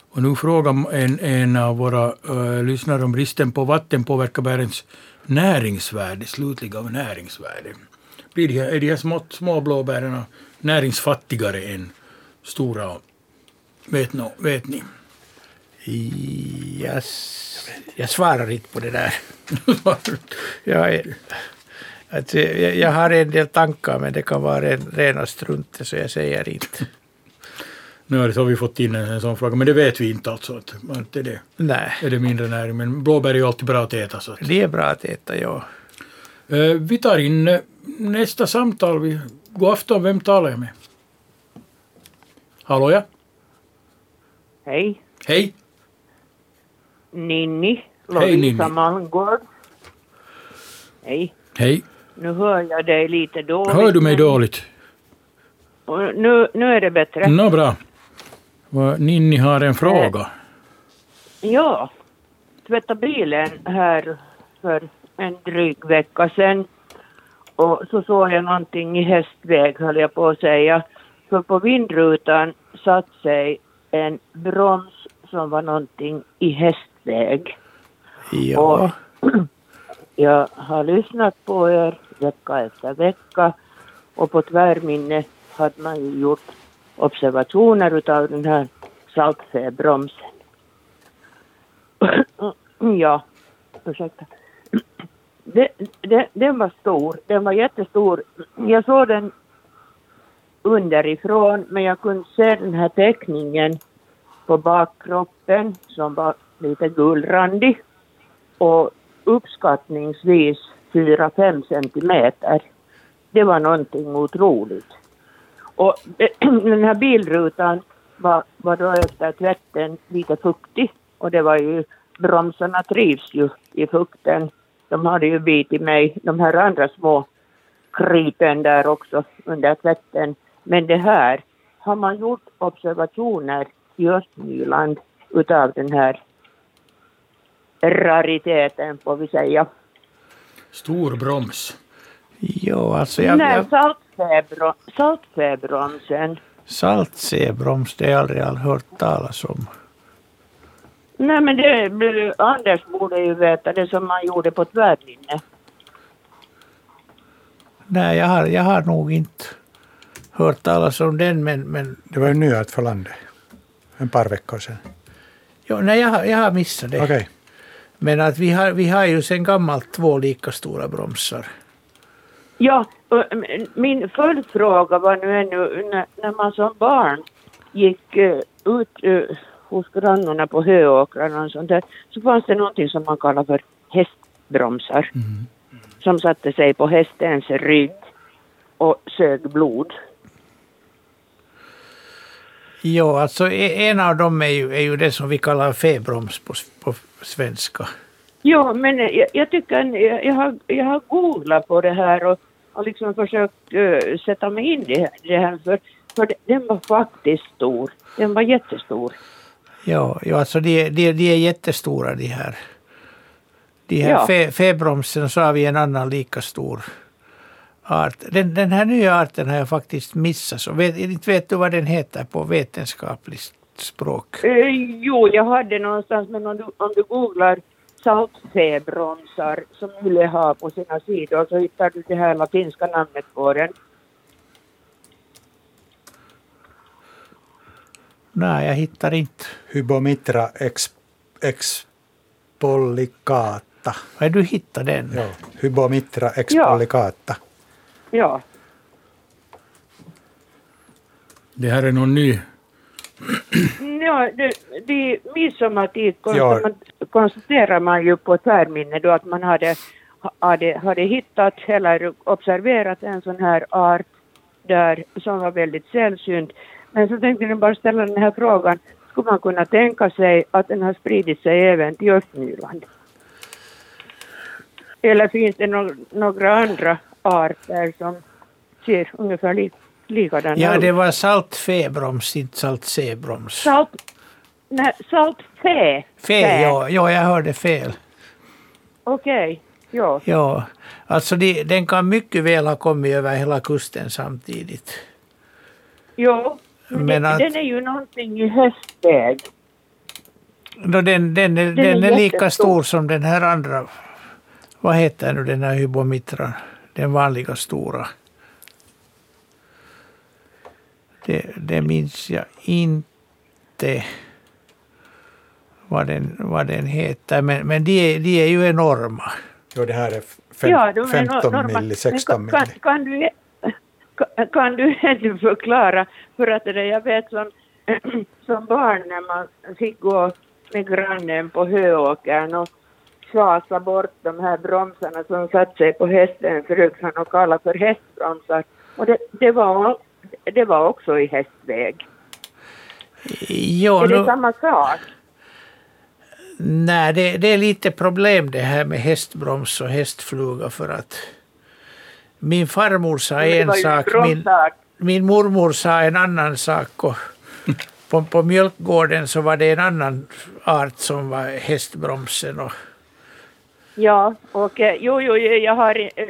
Och nu frågar en, en av våra uh, lyssnare om bristen på vatten påverkar bärens näringsvärde, slutliga näringsvärde. Blir de här, är de här små, små blåbären näringsfattigare än stora? Vet, no, vet ni? Jag, jag svarar inte på det där. *laughs* jag, är, att jag, jag har en del tankar men det kan vara ren, rena strunter så jag säger inte. *laughs* Nu har vi fått in en, sån fråga, men det vet vi inte alltså. Att, att är, det, Nej. är det mindre näring? Men blåbär är ju alltid bra att äta. Så att. Det är bra att äta, ja. Uh, vi tar in uh, nästa samtal. Vi, god afton, vem talar jag med? Hallå ja? Hej. Hej. Ninni. Hej, Ninni. Lovisa Malmgård. Hej. Hej. Nu hör jag dig lite dåligt. Hör du mig dåligt? Och Nu, nu är det bättre. Nå bra. Ninni har en fråga. Ja. Tvätta bilen här för en dryg vecka sedan. Och så såg jag någonting i hästväg höll jag på att säga. För på vindrutan satt sig en broms som var någonting i hästväg. Ja. *clears throat* Jag har lyssnat på er vecka efter vecka och på tvärminne hade man ju gjort observationer utav den här saltfäbromsen. *clears throat* ja, ursäkta. *clears throat* Det, det, den var stor, den var jättestor. Jag såg den underifrån men jag kunde se den här teckningen på bakkroppen som var lite gulrandig och uppskattningsvis 4-5 centimeter. Det var någonting otroligt. Och *clears throat* den här bilrutan var, var då efter tvätten lite fuktig och det var ju, bromsarna trivs ju i fukten. De hade ju bitit mig, de här andra små krypen där också under tvätten. Men det här har man gjort observationer i Östnyland utav den här rariteten får vi säga. Stor broms. Jo, alltså jag... Nej, jag saltfäbro, saltfäbromsen. saltsäbroms, det har jag aldrig all hört talas om. Nej men det, Anders borde ju veta det som man gjorde på tvärminne. Nej, jag har, jag har nog inte hört talas om den, men... men Det var ju nyhet för landet. En par veckor sedan. jo, nej, jag, har, jag har missat det. Okej. Men att vi har, vi har ju sedan gammalt två lika stora bromsar. Ja, och min följdfråga var nu ännu när, man som barn gick eh, ut eh, hos grannarna på höåkrarna och sånt där, så fanns det någonting som man kallar för hästbromsar. Som satte sig på hästens rygg och sög blod. Jo, alltså e- en av dem är ju, är ju det som vi kallar febroms på, på svenska. Ja, men jag, jag tycker, jag, jag, har, jag har googlat på det här och, och liksom försökt eh, sätta mig in i det här, för, för den var faktiskt stor. Den var jättestor. Ja, ja alltså de, de, de är jättestora de här. De här Ja. fe, febromsen så har vi en annan lika stor art. Den, den här nya arten har jag faktiskt missat. Så vet, inte vet du vad den heter på vetenskapligt språk? Eh, jo, jag hade någonstans, men om du, om du googlar saltfäbromsar som Yle har på sina sidor så hittar du det här latinska namnet på den. Nej, jag hittar inte. Hybomitra ex, expollicata. Har du hittat den? Ja, Hybomitra expollicata. Ja. Det här är någon ny. Ja, det, det midsommartid Ja. konstaterar man ju på tvärminne då att man hade, hade, hade hittat eller observerat en sån här art där som var väldigt sällsynt. Men så tänkte jag bara ställa den här frågan. Skulle man kunna tänka sig att den har spridit sig även till Östnyland? Eller finns det no några andra arter som ser ungefär li likadana Ja, ut? det var saltfebroms, inte saltsäbroms. Salt... Nej, saltfä. Fe, ja, ja, jag hörde fel. Okej. Ja. Ja, alltså de, den kan mycket väl ha kommit över hela kusten samtidigt. Jo, men, Men att- den är ju någonting i hästväg. Då den, den, är, Den den, är är lika stor som den här andra. Vad heter nu den här hybomitran? Den vanliga stora. Det, det minns jag inte vad den, vad den heter. Men, men de, är, de är ju enorma. Jo, det här är fem, ja, de är 15 norma- milli, 16 Men kan, milli. kan, kan, du, kan, kan du ännu förklara, för att det jag vet som, *clears throat* som barn när man fick gå med grannen på Höåkern och schasa bort de här bromsarna som satt sig på hästens rygg som de kallar för hästbromsar. Och det, det, var, det var också i hästväg. Jo, är det nu, samma sak? nej, det, det är lite problem det här med hästbroms och hästfluga för att min farmor sa en sak, min, min mormor sa en annan sak och på, på mjölkgården så var det en annan art som var hästbromsen. Och, Ja, och eh, jo, jo, jag har... eh,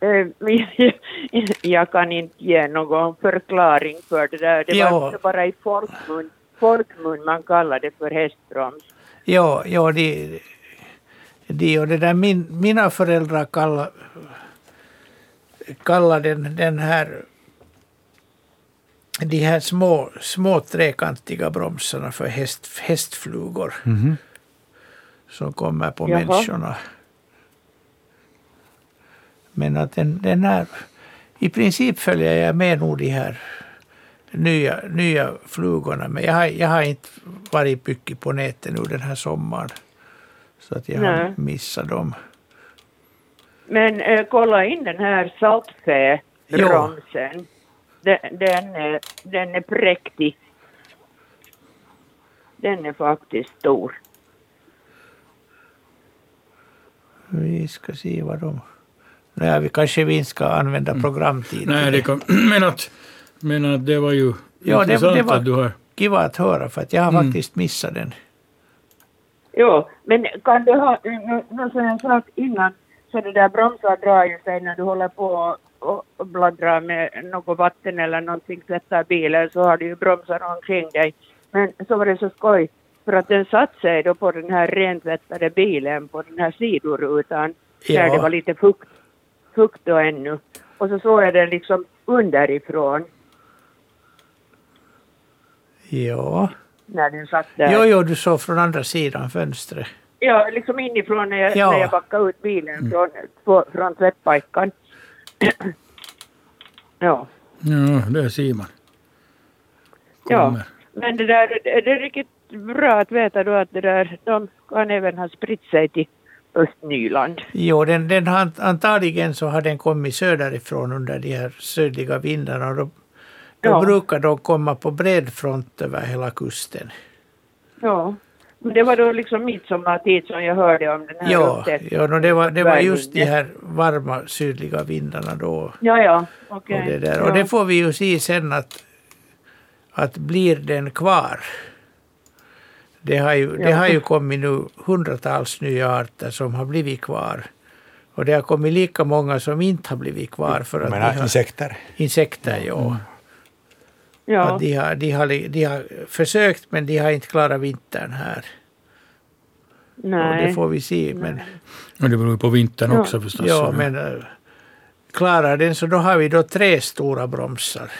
eh, *laughs* jag kan inte ge någon förklaring för det där. Det var bara i folkmun, folkmun man kallar det för hästbroms. ja, ja de, de och det där min, mina föräldrar kallade kalla den, den här de här små, små trekantiga bromsarna för häst, hästflugor Mhm. Som kommer på Jaha. människorna. Men att den, den här, i princip följer jag med nog de här nya, nya flugorna. Men jag har, jag har inte varit mycket på nätet nu den här sommaren. Så att jag har Nej. missat dem. Men eh, kolla in den här saltfäbromsen. Den, den, är, den är präktig. Den är faktiskt stor. Vi ska se vad de... Nej, vi kanske vi inte ska använda programtid. Nej, det kan, *clears throat* men, att, men att det var ju Ja, det, intressant det var att du har... kiva att höra för att jag har Mm. faktiskt missat den. Jo, men kan du ha, nu, nu som jag sa innan, så det där bromsar drar ju sig när du håller på och, och bladdrar med något vatten eller någonting, tvättar bilen, så har du ju bromsar omkring dig. Men så var det så skoj, för att den satt sig då på den här rentvättade bilen på den här sidorutan, där Ja. det var lite fukt, fukt då ännu. Och så såg jag den liksom underifrån Ja. när den satt där. Jo, jo, du såg från andra sidan fönstret. Ja, liksom inifrån när jag, Ja. när jag backade ut bilen från, på, från tvättpajkan. *clears throat* ja, Ja, det ser man. ja. Kommer. Men det där, det är riktigt bra att veta då att det där, de kan även ha spritt sig till Östnyland. Jo, den, den antagligen så har den kommit söderifrån under de här sydliga vindarna. Och då, då Ja. brukar de komma på bred front över hela kusten. Ja. Men det var då liksom midsommartid som jag hörde om den här Ja, ja no, det, var, det var just de här varma sydliga vindarna då. Ja, ja, okej. Och, det där. Och det får vi ju se sen att, att blir den kvar. Det har, ju, det Ja. har ju kommit nu hundratals nya arter som har blivit kvar. Och det har kommit lika många som inte har blivit kvar. För att Men de har, insekter. insekter, ja. ja. Att de, har, de, har, de har försökt men de har inte klarat vintern här. Och Nej. det får vi se. Men, Och det beror ju på vintern Ja. också förstås. ja, men äh, klarar den så då har vi då tre stora bromsar.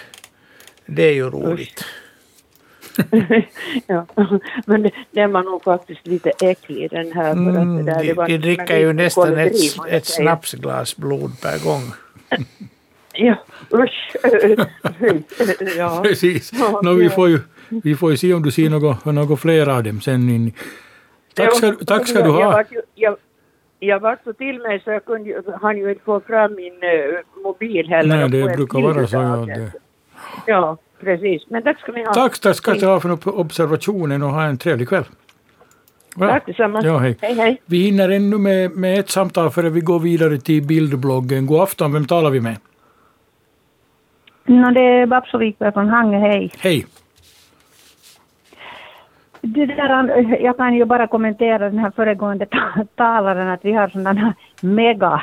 Det är ju roligt. *laughs* ja. Men det, den var nog faktiskt lite äcklig den här. För att Mm, det där, de, det var de dricker ju nästan ett, ett snapsglas blod per gång. *laughs* Ja, usch. *laughs* ja. Precis. Nå, vi, får ju, vi får ju se om du ser något, något fler av dem sen. In. Tack, ska, tack ska du Jag, ha. jag, jag var så till mig så jag kunde, ju- hann ju inte få fram min uh, mobil heller. Nej, det brukar vara så. Ja, det. Ja, precis. Men tack ska ni ha. Tack, tack ska du ha för observationen och ha en trevlig kväll. Bra. Tack detsamma. Ja, hej. hej, hej. Vi hinner ännu med, med ett samtal före vi går vidare till bildbloggen. God afton, vem talar vi med? No, det är Babso Wikberg från Hangö, hej. Hej. det där, jag kan ju bara kommentera den här föregående talaren att vi har sådana mega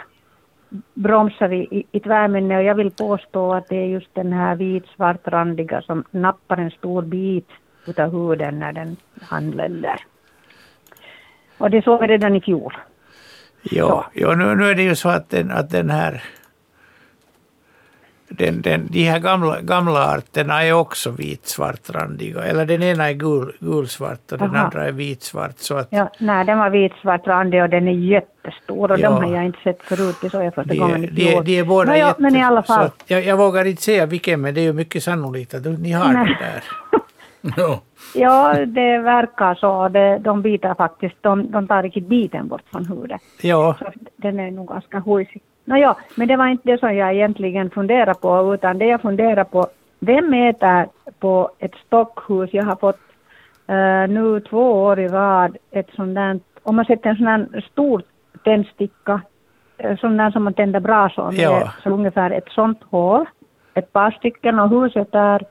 bromsar i, i, i tvärminne och jag vill påstå att det är just den här vit-svartrandiga som nappar en stor bit utav huden när den anländer. Och det såg vi redan i fjol. Ja, ja nu, nu är det ju så att den, att den här den, den, de här gamla, gamla arterna är också vitsvartrandiga. Eller den ena är gul, gulsvart och den Aha. andra är vitsvart. Så att, Ja, nej, den var vitsvartrandig och den är jättestor och Ja. de har jag inte sett förut. Det såg jag första de, gången i de, de är båda Nåja, men i alla fall. att jag, jag vågar inte säga vilken, men det är ju mycket sannolikt att ni har Nej. det där. *laughs* Ja. Ja, det verkar så. Det, de biter faktiskt, de, de tar riktigt biten bort från huvudet. Ja, Så den är nog ganska hojsig. Nåja, men det var inte det som jag egentligen funderar på, utan det jag funderar på, vem äter på ett stockhus? Jag har fått eh, nu två år i rad ett sånt där, om man sätter en sån här stor tändsticka, eh, sån där som man tänder brasor med, Ja. så ungefär ett sånt hål, ett par stycken och huset är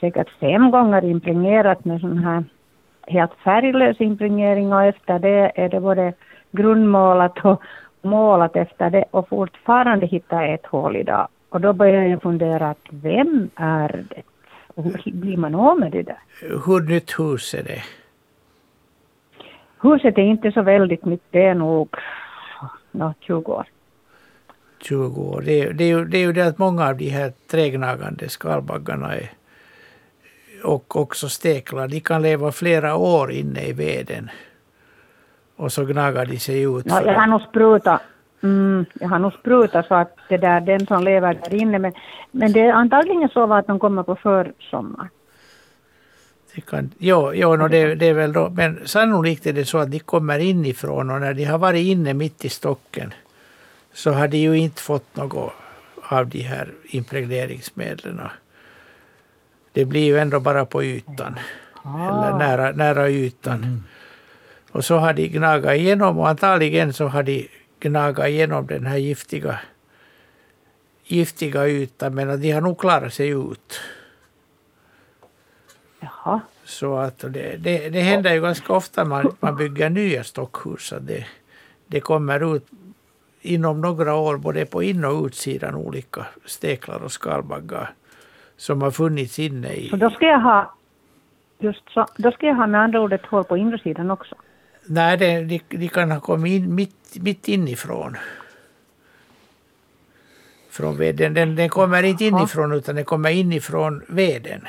säkert fem gånger impregnerat med sån här helt färglös impregnering och efter det är det både grundmålat och målat efter det och fortfarande hittar jag ett hål idag. Och då börjar jag fundera att vem är det? Och hur blir man av med det där? hur nytt hus är det? Huset är inte så väldigt nytt, det är nog nå, 20 år. 20 år. Det, är- det, är ju, det är ju det att många av de här trägnagande skalbaggarna är, och också steklar, de kan leva flera år inne i veden. Och så gnagar de sig ut. Ja, jag har nog sprutat. Mm, jag har nog sprutat så att det där, den som lever där inne, men, men det är antagligen så att de kommer på försommar. Det kan, jo, jo no, det, det är väl då, men sannolikt är det så att de kommer inifrån och när de har varit inne mitt i stocken så har de ju inte fått något av de här impregneringsmedlen. Det blir ju ändå bara på ytan, eller nära, nära ytan. Och så har de gnagat igenom och antagligen så har de gnagat igenom den här giftiga, giftiga ytan men de har nog klarat sig ut. Jaha. Så att det, det, det händer ju ganska ofta man, man bygger nya stockhus att det, det kommer ut inom några år både på in och utsidan olika steklar och skalbaggar som har funnits inne i... Så då ska jag ha, just så, då ska jag ha med andra ord ett hål på insidan också. Nej, det, de, de kan ha kommit in mitt, mitt inifrån. Från veden. Den, den kommer inte inifrån utan den kommer inifrån veden.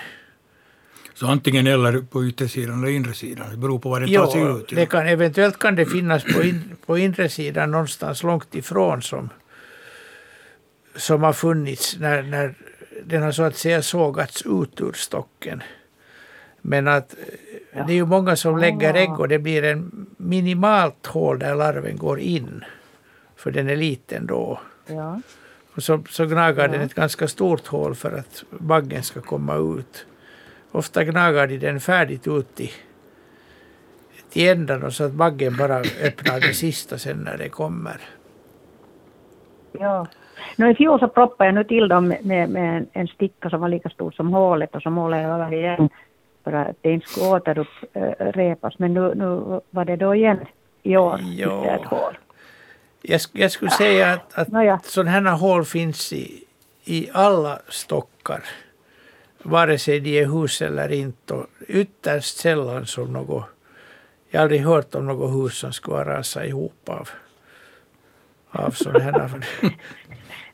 Så antingen eller på yttersidan eller inre sidan. Det beror på vad det tar sig Jo, ut. det kan, eventuellt kan det finnas på, in, på inre sidan någonstans långt ifrån som, som har funnits när, när den har så att säga sågats ut ur stocken. Men att eh, det är ju många som lägger ägg och det blir en minimalt hål där larven går in. För den är liten då. Ja. Och så, så gnagar den ett ganska stort hål för att baggen ska komma ut. Ofta gnagar de den färdigt ut i, till ändan så att baggen bara öppnar det sista sen när det kommer. Ja. Nå, I fjol så proppade jag nu till dem med, med, en sticka som var lika stor som hålet och så målade jag över igen för att det inte skulle återupprepas. Men nu, nu var det då igen i år Ja. ja. ett hål. Jag, jag skulle säga att, att Nåja. sådana här hål finns i, i alla stockar. Vare sig de är hus eller inte. Och ytterst sällan som något... Jag har aldrig hört om något hus som skulle ha rasat ihop av, av sådana här. *laughs*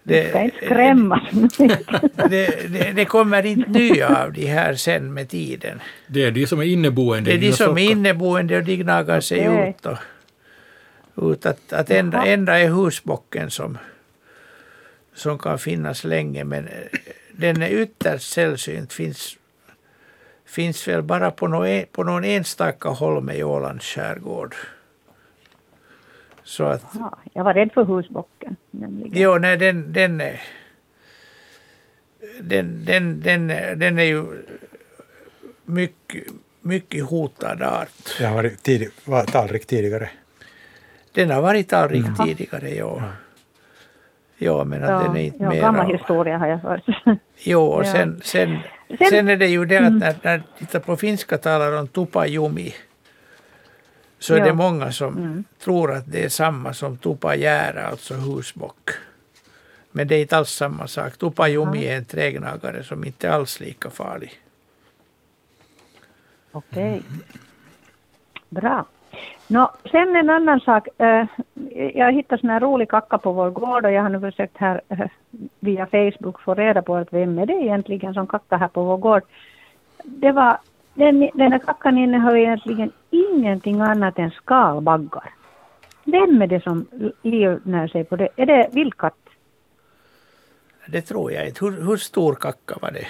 Det ska inte skrämmas. *laughs* det, det, det kommer inte nya av de här sen med tiden. Det är de som är inneboende Det är de som är inneboende och de gnagar sig Okej. ut. Och, ut att, att Jaha. enda är husbocken som, som kan finnas länge men eh, den är ytterst sällsynt. Finns, finns väl bara på, nå, på någon enstaka holme i Ålands skärgård. Så att, Ja, jag var rädd för husbocken. Nämligen. jo, nej, den, den, är- den, den, den, är- den är ju mycket, mycket hotad art. Jag har varit, tidig, var talrik tidigare. Den har varit talrik Jaha. tidigare, ja. Ja, men att Ja, den är inte ja, mera. gammal historia har jag hört. *laughs* Jo, och Ja. sen, sen Sen, Sen är det ju det att när, när tittar på finska talar om tupajumi så är Ja. det många som Mm. tror att det är samma som tupajära, alltså husbock. Men det är inte alls samma sak. Tupajumi är en trägnagare som inte alls är lika farlig. Okej. Bra. Nå, sen en annan sak. Eh, jag hittat sån här rolig kacka på vår gård och jag har nu försökt här eh, via Facebook få reda på att vem är det egentligen som kackar här på vår gård. Det var, den, den här kackan innehöll egentligen ingenting annat än skalbaggar. Vem är det som livnär sig på det? Är det vildkatt? Det tror jag inte. Hur, hur stor kacka var det?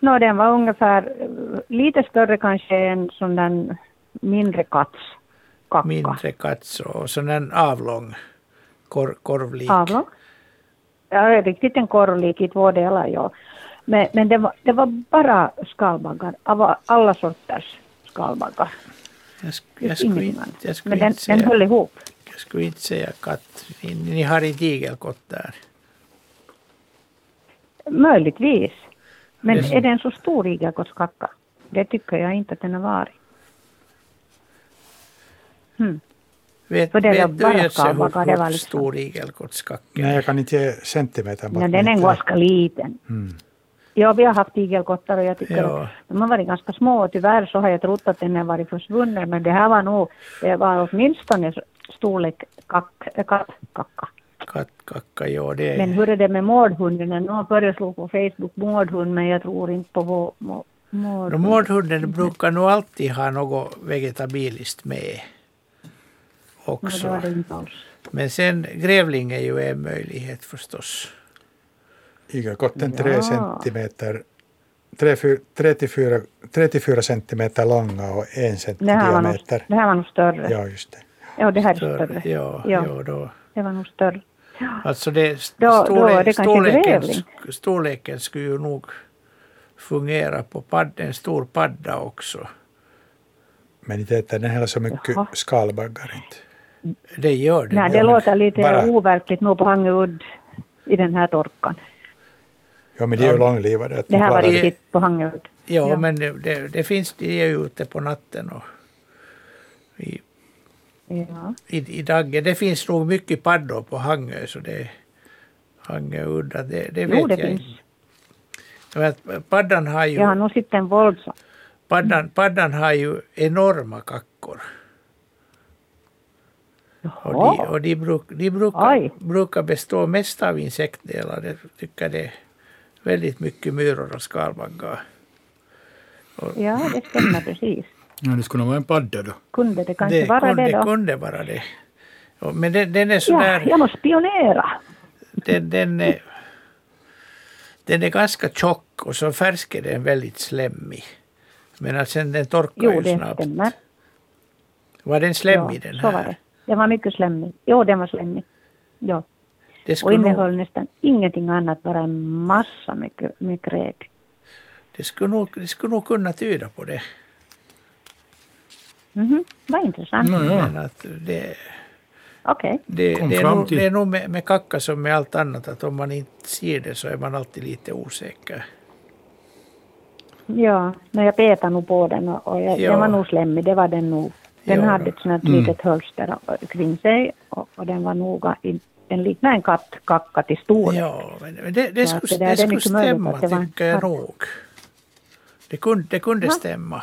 Nå, den var ungefär eh, lite större kanske än som den mindre katts kacka. Mindre katt och sån en avlång kor, korvlik. Avlång? Ja, riktigt en korvlik i två delar, ja. Men, men det, var, det var bara skalbaggar, alla sorters skalbaggar. Jag, sk- Det jag, finns skulle ingenting inte, annat. jag, skulle Men den, inte säga, den höll ihop. jag skulle inte säga katt. Ni, ni har inte igelkott där. Möjligtvis. Men Det- är den så stor igelkottskacka? Det tycker jag inte att den har varit. Hmm. Vet, För det är vet du Jesse hur, var hur liksom- stor igelkottskacka Nej, jag kan inte ge centimeter Ja, den är ganska liten. Mm. Ja, vi har haft igelkottar och jag tycker Ja. att de har varit ganska små och tyvärr så har jag trott att den har varit försvunnen men det här var nog, det var åtminstone storlek kack, äh, kattkacka. Kattkacka, ja det är... Men hur är det med mårdhunden? Någon föreslog på Facebook mårdhund men jag tror inte på vår må, No, mårdhund. mårdhunden brukar nog alltid ha något vegetabiliskt med. Det Också. var det alls. Men sen grävling är ju en möjlighet förstås. Igelkotten Ja. 3 centimeter, 34, 34 centimeter långa och 1 cm Det här, var nog, diameter. det här var nog större. Ja, just det. Ja, det här är Större, större. ja, Ja. ja. då. Det var nog större. Alltså det, Då- då storle, det kanske storleken, storleken skulle ju nog fungera på padd, en stor padda också. Men inte äter den heller så mycket Jaha. skalbaggar inte. Det gör det. Nej, det men låter lite bara- overkligt nog på Hangeudd i den här torkan. Ja, men de är ju långlivade. Det här var riktigt på Hangeudd. Ja, Ja. men det, det, det finns, de är ju ute på natten och i, Ja. i, i daggen. Det finns nog mycket paddor på Hangö, så det Hangö udda, det, det vet Jo, det jag finns. inte. Paddan har ju, Jag har nog sett en våldsam. paddan, paddan har ju enorma kackor. Och de, och de, bruk, de brukar, Oj. brukar bestå mest av insektdelar. Jag tycker det är väldigt mycket myror och skalbaggar. Ja, det stämmer precis. Ja, det skulle nog vara en padda då. Kunde det kanske Det vara kunde, det då? kunde vara det. Ja, Men den, den är Ja, sådär... jag måste spionera. Den, den, är, den är ganska tjock och så färsk är den väldigt slemmig. Men att sen den torkar Jo, ju det snabbt. stämmer. Var den slemmig ja, den så var här? det. Den var mycket slemmig. Jo, den var slemmig. Ja. Det Och skulle, nog, innehöll nästan ingenting annat, bara en massa med, med kräk. det, skulle nog, det skulle nog kunna tyda på det. Mhm, vad intressant. Nå, ja. Men att det, Okej. det, det, är nog, till- det är nog med, med kacka som med allt annat att om man inte ser det så är man alltid lite osäker. Ja, men jag petade nog på den och, och jag, Ja. den var nog slemmig, det var den nog. Den Ja. hade ett sånt här Mm. litet hölster kring sig och, och den var noga, i- den liknade en kattkacka till storlek. Ja, men det, det, skulle, det där- det, det skulle stämma att det var en tycker jag nog. Det kunde, det kunde Ja. stämma.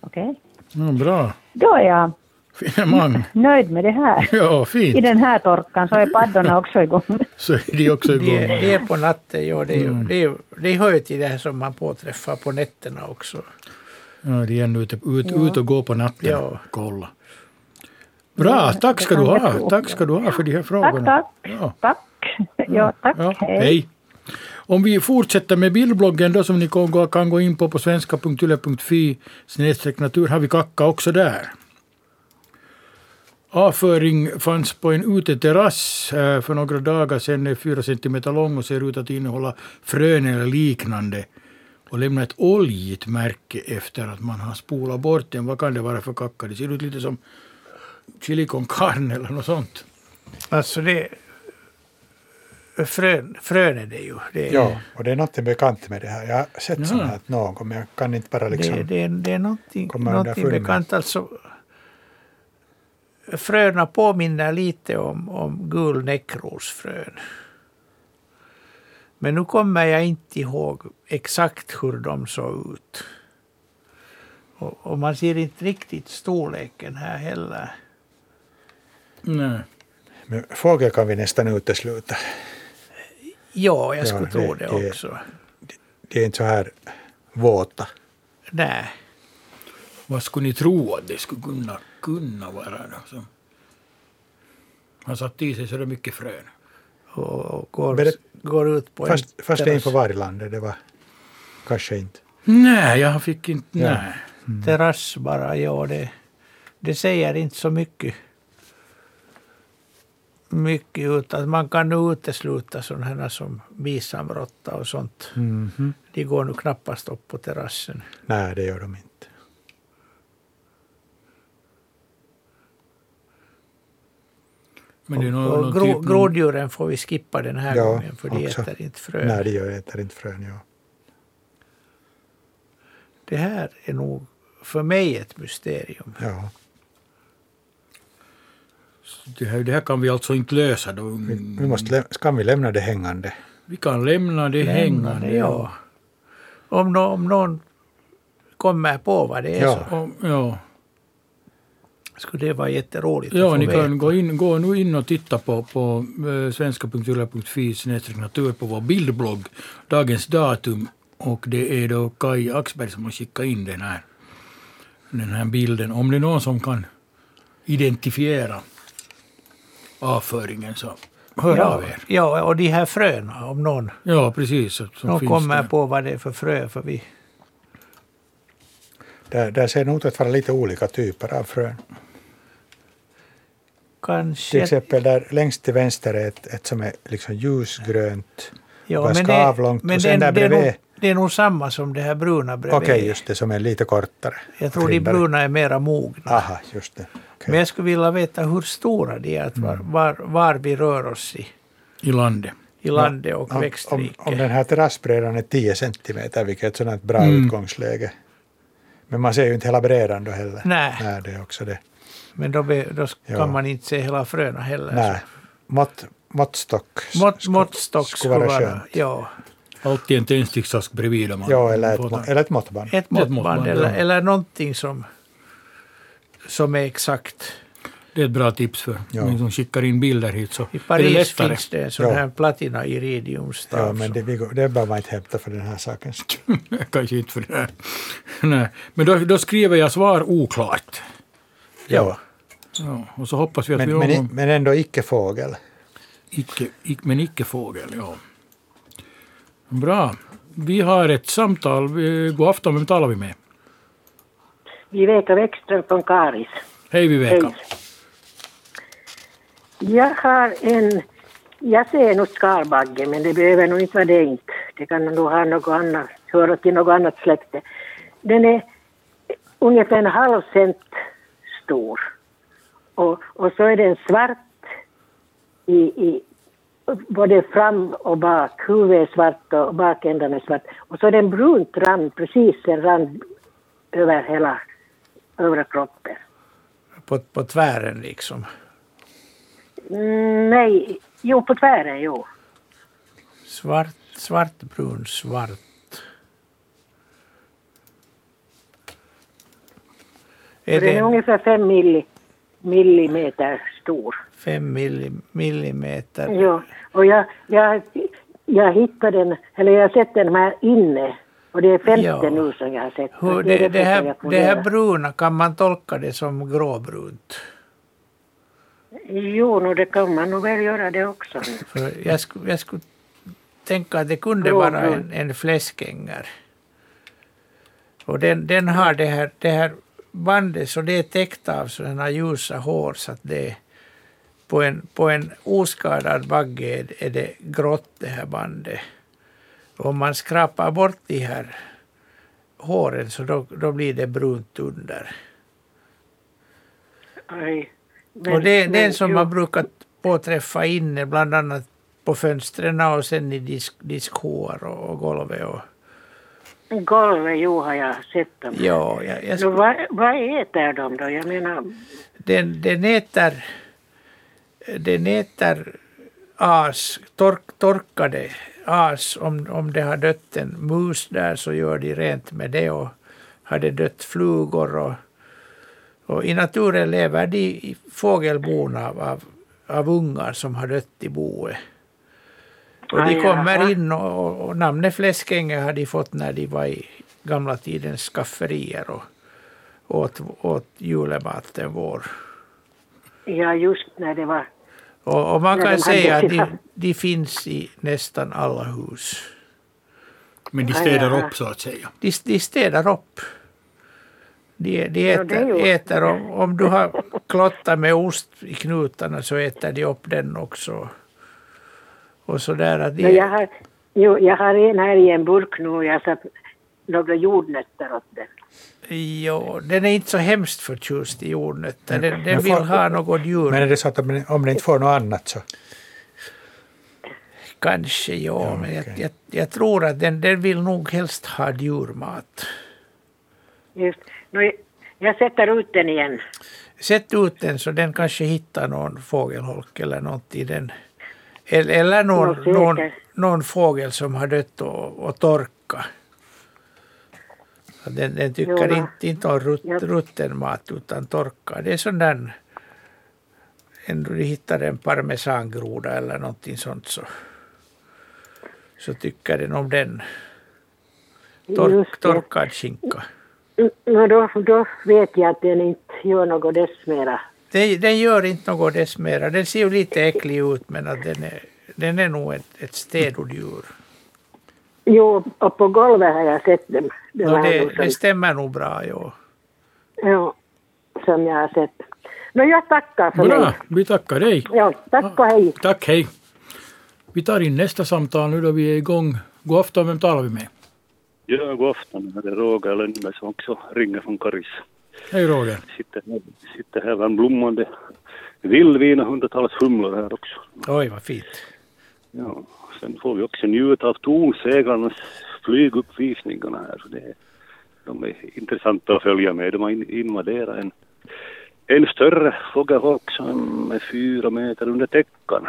Okej. Ja, bra. Då är jag Finemang. nöjd med det här. Ja, I fint. den här torkan så är paddorna också igång. Så är de också igång. är, de är på natten, ja. Det, är, Mm. det, det hör ju till det här som man påträffar på nätterna också. Ja, de är ännu ute, ut, Ja. ut och går på natten Ja. *laughs* *laughs* kolla. Bra, tack ska du ha. Tack ska du ha för de här Tack, frågorna. tack. Ja. Tack. Ja, tack. Ja, Hej. hej. Om vi fortsätter med bildbloggen då som ni kan gå, in på på svenska.yle.fi snedstreck natur har vi kacka också där. Avföring fanns på en uteterrass eh, för några dagar sedan, är fyra centimeter lång och ser ut att innehålla frön eller liknande och lämna ett oljigt märke efter att man har spolat bort den. Vad kan det vara för kacka? Det ser ut lite som chili con carne eller något sånt. Alltså det... frön, frön är det ju. Det är, Ja, och det är något bekant med det här. Jag har sett Ja. sånt här någon gång, men jag kan inte bara liksom... det, det, är- det är någonting, någonting bekant. Alltså, fröna påminner lite om, om gul näckrosfrön. Men nu kommer jag inte ihåg exakt hur de såg ut. Och, och man ser inte riktigt storleken här heller. Nej. Men fågel kan vi nästan utesluta. Ja, jag Ja, skulle det- tro det, det- också. De är inte så här våta. Nej. Vad skulle ni tro att det skulle kunna, kunna vara? Då, som har satt i sig så det mycket frön. Och, går, Berätt- går ut på Fast, en fast det är inte på varglandet, det var kanske inte. Nej, jag fick inte... Ja. Nej. terrass bara, ja det, det säger inte så mycket. Mycket utan man kan nu utesluta sådana här som bisamråtta och sånt. Mhm. De går nu knappast upp på terrassen. Nej, det gör de inte. Men det är någon, och någon gro, typ, groddjuren får vi skippa den här Ja, gången för de också. äter inte frön. Nej, det gör äter inte frön. Ja. Det här är nog för mig ett mysterium. Ja. Det, här, det här kan vi alltså inte lösa. Då. Vi, vi måste, kan vi lämna det hängande? Vi kan lämna det hängande. ja. Om, nå- om någon kommer på vad det är Ja. så Och, ja. skulle det vara jätteroligt att Ja, få ni veta. kan gå, in, gå nu in och titta på, på uh, svenska.yle.fi natur på vår bildblogg, dagens datum. Och det är då Kai Axberg som har skickat in den här, den här bilden. Om det är någon som kan identifiera avföringen så hör ja, av er. Ja, och de här fröna, om någon, Ja, precis. så- Som någon finns kommer där. på vad det är för frö. För vi, Där, där ser nog ut att vara lite olika typer av frön. Till kanske... exempel där längst till vänster är ett, ett som är liksom ljusgrönt, ja, ganska men det, avlångt. men och sen det, där det, är bredvid, nog, det är nog samma som det här bruna bredvid. okej just det, som är lite kortare. Jag tror de bruna är mera mogna. Aha, just det. Okej. Men jag skulle vilja veta hur stora de är, att var, Mm. var, var vi rör oss i, I landet. i landet och om, om, växtriket. om den här terrassbrädan är 10 centimeter, vilket är ett sådant bra Mm. utgångsläge. Men man ser ju inte hela brädan då heller. Nej. Nej, det är också det. Men då, be, då kan man inte se hela fröna heller. Nej. Mått, måttstock Mått, måttstock skulle vara skönt. ja, Alltid en tändsticksask bredvid. om man Ja, eller ett, eller ett måttband. ett måttband, måttband ja. eller, eller någonting som, som är exakt. Det är ett bra tips för Ja. någon som skickar in bilder hit. Så I det Paris lättare. finns det en sån Ja. här platina iridiumstav. Ja, men det, vi det behöver man inte hämta för den här saken. *laughs* Kanske inte för det här. Nej. Men då, då skriver jag svar oklart. Ja. Ja, och så hoppas vi att vi Men, någon men, ändå icke fågel. Icke, ic, men icke fågel, ja. Bra. Vi har ett samtal. Vi- God afton, vem talar vi med? Viveka Bäckström från Karis. Hej Viveka. Hej. Jag har en, jag ser nog skarbagge men det behöver nog inte vara det inte. Det kan nog ha något annat, höra till något annat släkte. Den är ungefär en halv cent stor. Och, och så är den svart i, i både fram och bak. Huvudet är svart och bakändan är svart. Och så är det en brunt rand, precis en rand över hela övre kroppen. På, på tvären liksom. Mm, nej, jo på tvären jo. Svart, svartbrun, svart. Är den är ungefär fem milli, millimeter stor. fem milli, millimeter? Ja, och jag, jag, jag hittade den, eller jag har sett den här inne. Och det är femte Ja. nu som jag har sett. Hur, det, det, därför här, det här bruna, kan man tolka det som gråbrunt? Jo, no, det kan man nog väl göra det också. För jag, skulle, jag skulle tänka att det kunde vara en, en fläskänger. Och den, den har det här, det här bandet, så det är täckt av sådana ljusa hår så att det på en, på en oskadad bagge är, är det grått det här bandet. Om man skrapar bort de här håren så då, då blir det brunt under. Aj. och det är den men, som jo, man brukar påträffa inne, bland annat på fönstren och sen i disk, diskhoar och, och golvet. Och, Golvet, jo har jag sett dem. ja, jag, jag, Nå, vad, vad äter de då? Jag menar, den, den äter, den äter as, tork, torkade as. Om, om det har dött en mus där så gör de rent med det. Och har det dött flugor och, och i naturen lever de fågelbon av, av, av ungar som har dött i boet. Och de kommer in och, och, och namnet fläskänge har de fått när de var i gamla tidens skafferier och åt, åt julematen vår. ja just när det var, Och, och man kan säga att de, de finns i nästan alla hus. Men de städar upp så att säga. De, de städar upp. De, de äter, äter om, om du har klottat med ost i knutarna så äter de upp den också. Och så där att de, jag, har, jo, jag har en här i en burk nu och jag har satt några jordnötter åt den. Jo, den är inte så hemskt förtjust i jordnötter. Den, den vill får- ha något djur. Men är det så att om, om det inte får något annat så? Kanske ja, Ja, men jag, okej. jag, jag tror att den, den vill nog helst ha djurmat. Just. Nå, jag, jag sätter ut den igen. Sätt ut den så den kanske hittar någon fågelholk eller något i den. Eller, eller någon, någon, någon fågel som har dött och, och torka. Den, den tycker Jo, inte, inte om rut, Ja. rutten mat utan torka. Det är sån där, en, du hittar en parmesangroda eller någonting sånt så, så tycker den om den. Tork, torkad skinka. Nå, då, då vet jag att den inte gör något dess mera. Den, den gör inte något dess mera. Den ser ju lite äcklig ut men att den är, den är nog ett, ett städoddjur. Jo, och på golvet har jag sett dem. Det Ja, var det, som, det stämmer nog bra. Ja. ja, som jag har sett. Nå, jag tackar för Bra, mig. vi tackar dig. Ja, tack och hej. Tack, hej. Vi tar in nästa samtal nu då vi är igång. God afton, vem talar vi med? Ja, god afton. Det är Roger Lundberg som också ringer från Karis. Hej Roger. Sitter sitter här bland blommande vildvin och hundratals humlor här också. Oj, vad fint. Ja, sen får vi också njuta av tornseglarnas flyguppvisningarna här. Det de är intressanta att följa med. De har in- invaderat en, en större fågelholk som är fyra meter under täckan.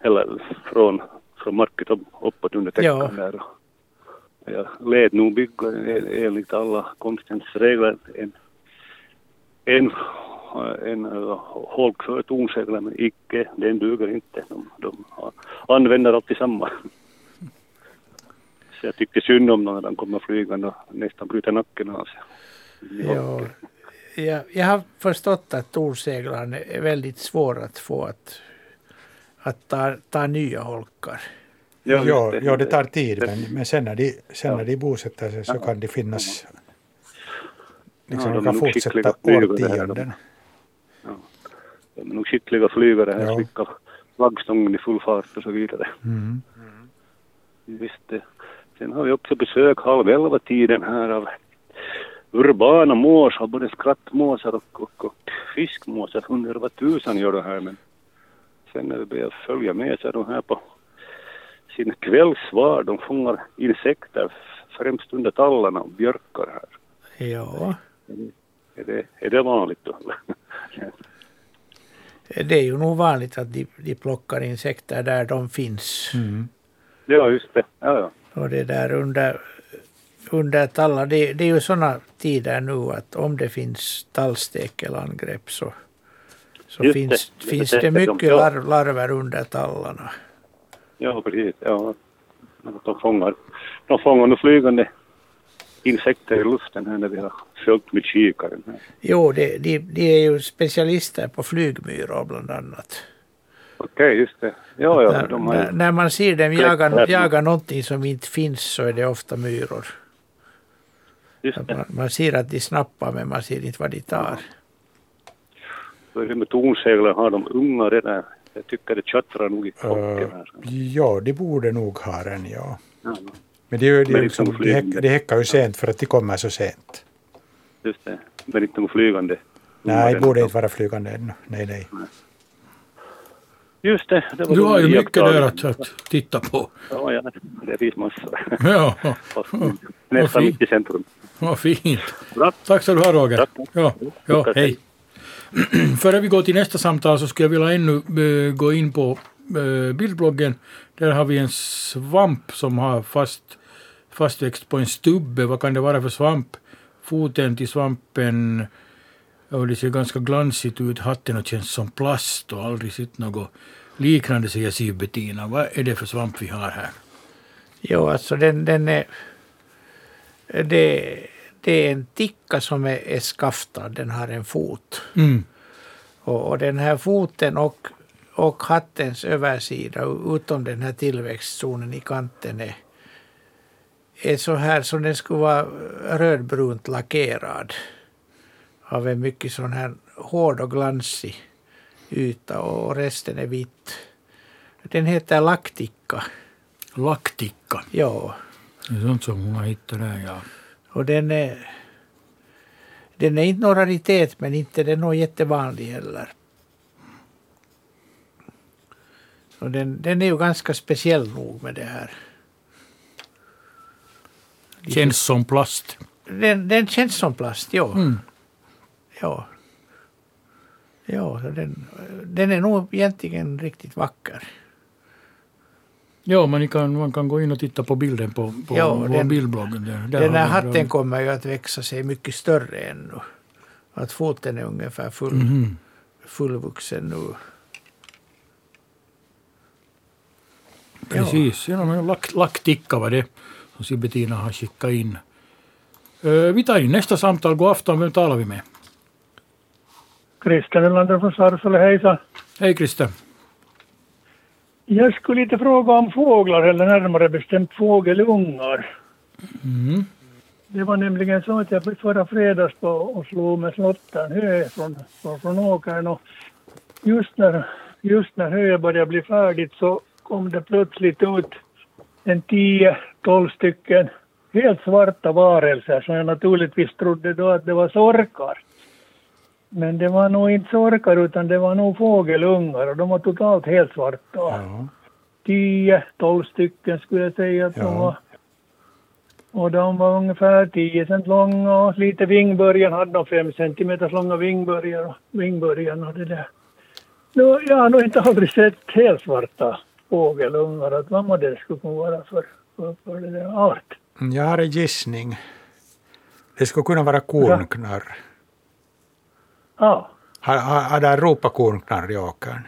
Eller från, från marken upp- uppåt under täckan Ja. där. Jag lät nog bygga en- enligt alla konstens regler en, en, en uh, holk för tornseglar men icke, den duger inte. De, de använder alltid samma. Så jag tyckte synd om dem när de kommer flygande och nästan bryter nacken av sig. Ja, jag, jag har förstått att tornseglarna är väldigt svåra att få att, att ta, ta nya holkar. Ja, ja, det. det, det tar tid, men, men sen när de, sen när de bosätter sig så kan de finnas... Liksom, Ja, de kan fortsätta det årtionden. De är nog skickliga flygare här, Ja. skickar flaggstången i full fart och så vidare. Mm. Visst det. Sen har vi också besök halv elva tiden här av urbana måsar, både skrattmåsar och, och, och fiskmåsar. Undrar vad tusan gör det här men sen när vi börjar följa med så är de här på sin kvällsvar. De fångar insekter främst under tallarna och björkar här. Ja, Är det, är det vanligt då? Det är ju nog vanligt att de, de plockar insekter där de finns. Mm. ja, just det. Ja, ja. Och det där under, under tallar, det, det är ju sådana tider nu att om det finns tallstekelangrepp så, så Just finns, det. finns Det det de, mycket ja. lar, larver under tallarna. Ja, precis. Ja. De fångar, de fångar nu flygande insekter i luften här när vi har följt med kikaren. Här. Jo, det, de, de är ju specialister på flygmyror bland annat. Okej, just det. Ja, ja. när, De har när, man ser dem jaga, jaga någonting som inte finns så är det ofta myror. Man, man ser att de snappar men man ser inte vad de tar. Så är det med tornseglar har de unga redan. Jag tycker det tjattrar nog i Uh, kocken här. ja, de borde nog ha den, ja. Ja, Men det är ju det är liksom, som de, häck, flygande. de häckar ju sent för att de kommer så sent. just det. Men inte någon flygande. Nej, unga borde inte vara flygande ännu. Nej, nej. Just det. det var Du har ju mycket där att, att titta på. Ja, ja, det finns massor. Ja, Nästan mitt i centrum. vad fint. Tack ska du ha Roger. Ja, ja, hej. *clears throat* Före vi går till nästa samtal så skulle jag vilja ännu eh, gå in på bildbloggen. Där har vi en svamp som har fast, fastväxt på en stubbe. Vad kan det vara för svamp? Foten till svampen och det ser ganska glansigt ut. Hatten och känns som plast och aldrig sett något liknande, säger Siv Bettina. Vad är det för svamp vi har här? Jo, alltså den, den är... Det, det är en ticka som är, är skaftad, den har en fot. Mm. Och, och den här foten och, och hattens översida, utom den här tillväxtzonen i kanten, är, är så här som den skulle vara rödbrunt lackerad. Av en mycket sån här hård och glansig yta och resten är vitt. Den heter lackticka. Lackticka? Ja. Det är sånt som hon har hittat där, ja. Och den är, den är inte någon raritet men inte den är någon jättevanlig heller. Och den, den är ju ganska speciell nog med det här. Känns som plast. Den, den känns som plast, ja. Mm. Ja. Ja, så den, den är nog egentligen riktigt vacker. Ja, man kan, man kan gå in och titta på bilden på, på Ja, vår den- bildblogg. Där, där Den här hatten kommer ju att växa sig mycket större ännu. Att foten är ungefär full, Mhm. fullvuxen nu. Precis, ja, men lack, lackticka var det som Siv Bettina har skickat in. Eh, vi tar in nästa samtal. God afton, vem talar vi med? Christer Nylander från Sarsele, hejsan. Hej Christer. Jag skulle lite fråga om fåglar, eller närmare bestämt fågelungar. Mm. Det var nämligen så att jag förra fredags på och slog med slottern hö från, från, från åkern och just när, just när höet började bli färdigt så kom det plötsligt ut en 10-12 stycken helt svarta varelser som jag naturligtvis trodde då att det var sorkar. Men det var nog inte sorkar utan det var nog fågelungar och de var totalt helt svarta. 10-12 stycken skulle jag säga att de Ja. var. Och de var ungefär 10 cent långa och lite vingbörjan hade de 5 centimeter långa vingbörjar vingbörjan och det där. Nu, jag har nog inte aldrig sett helt svarta fågelungar. Att vad må det skulle kunna vara för, för, för det där art. Jag har en gissning. Det skulle kunna vara kornknarr. Ja, Har, har, har det ropat kornknarr i åkern?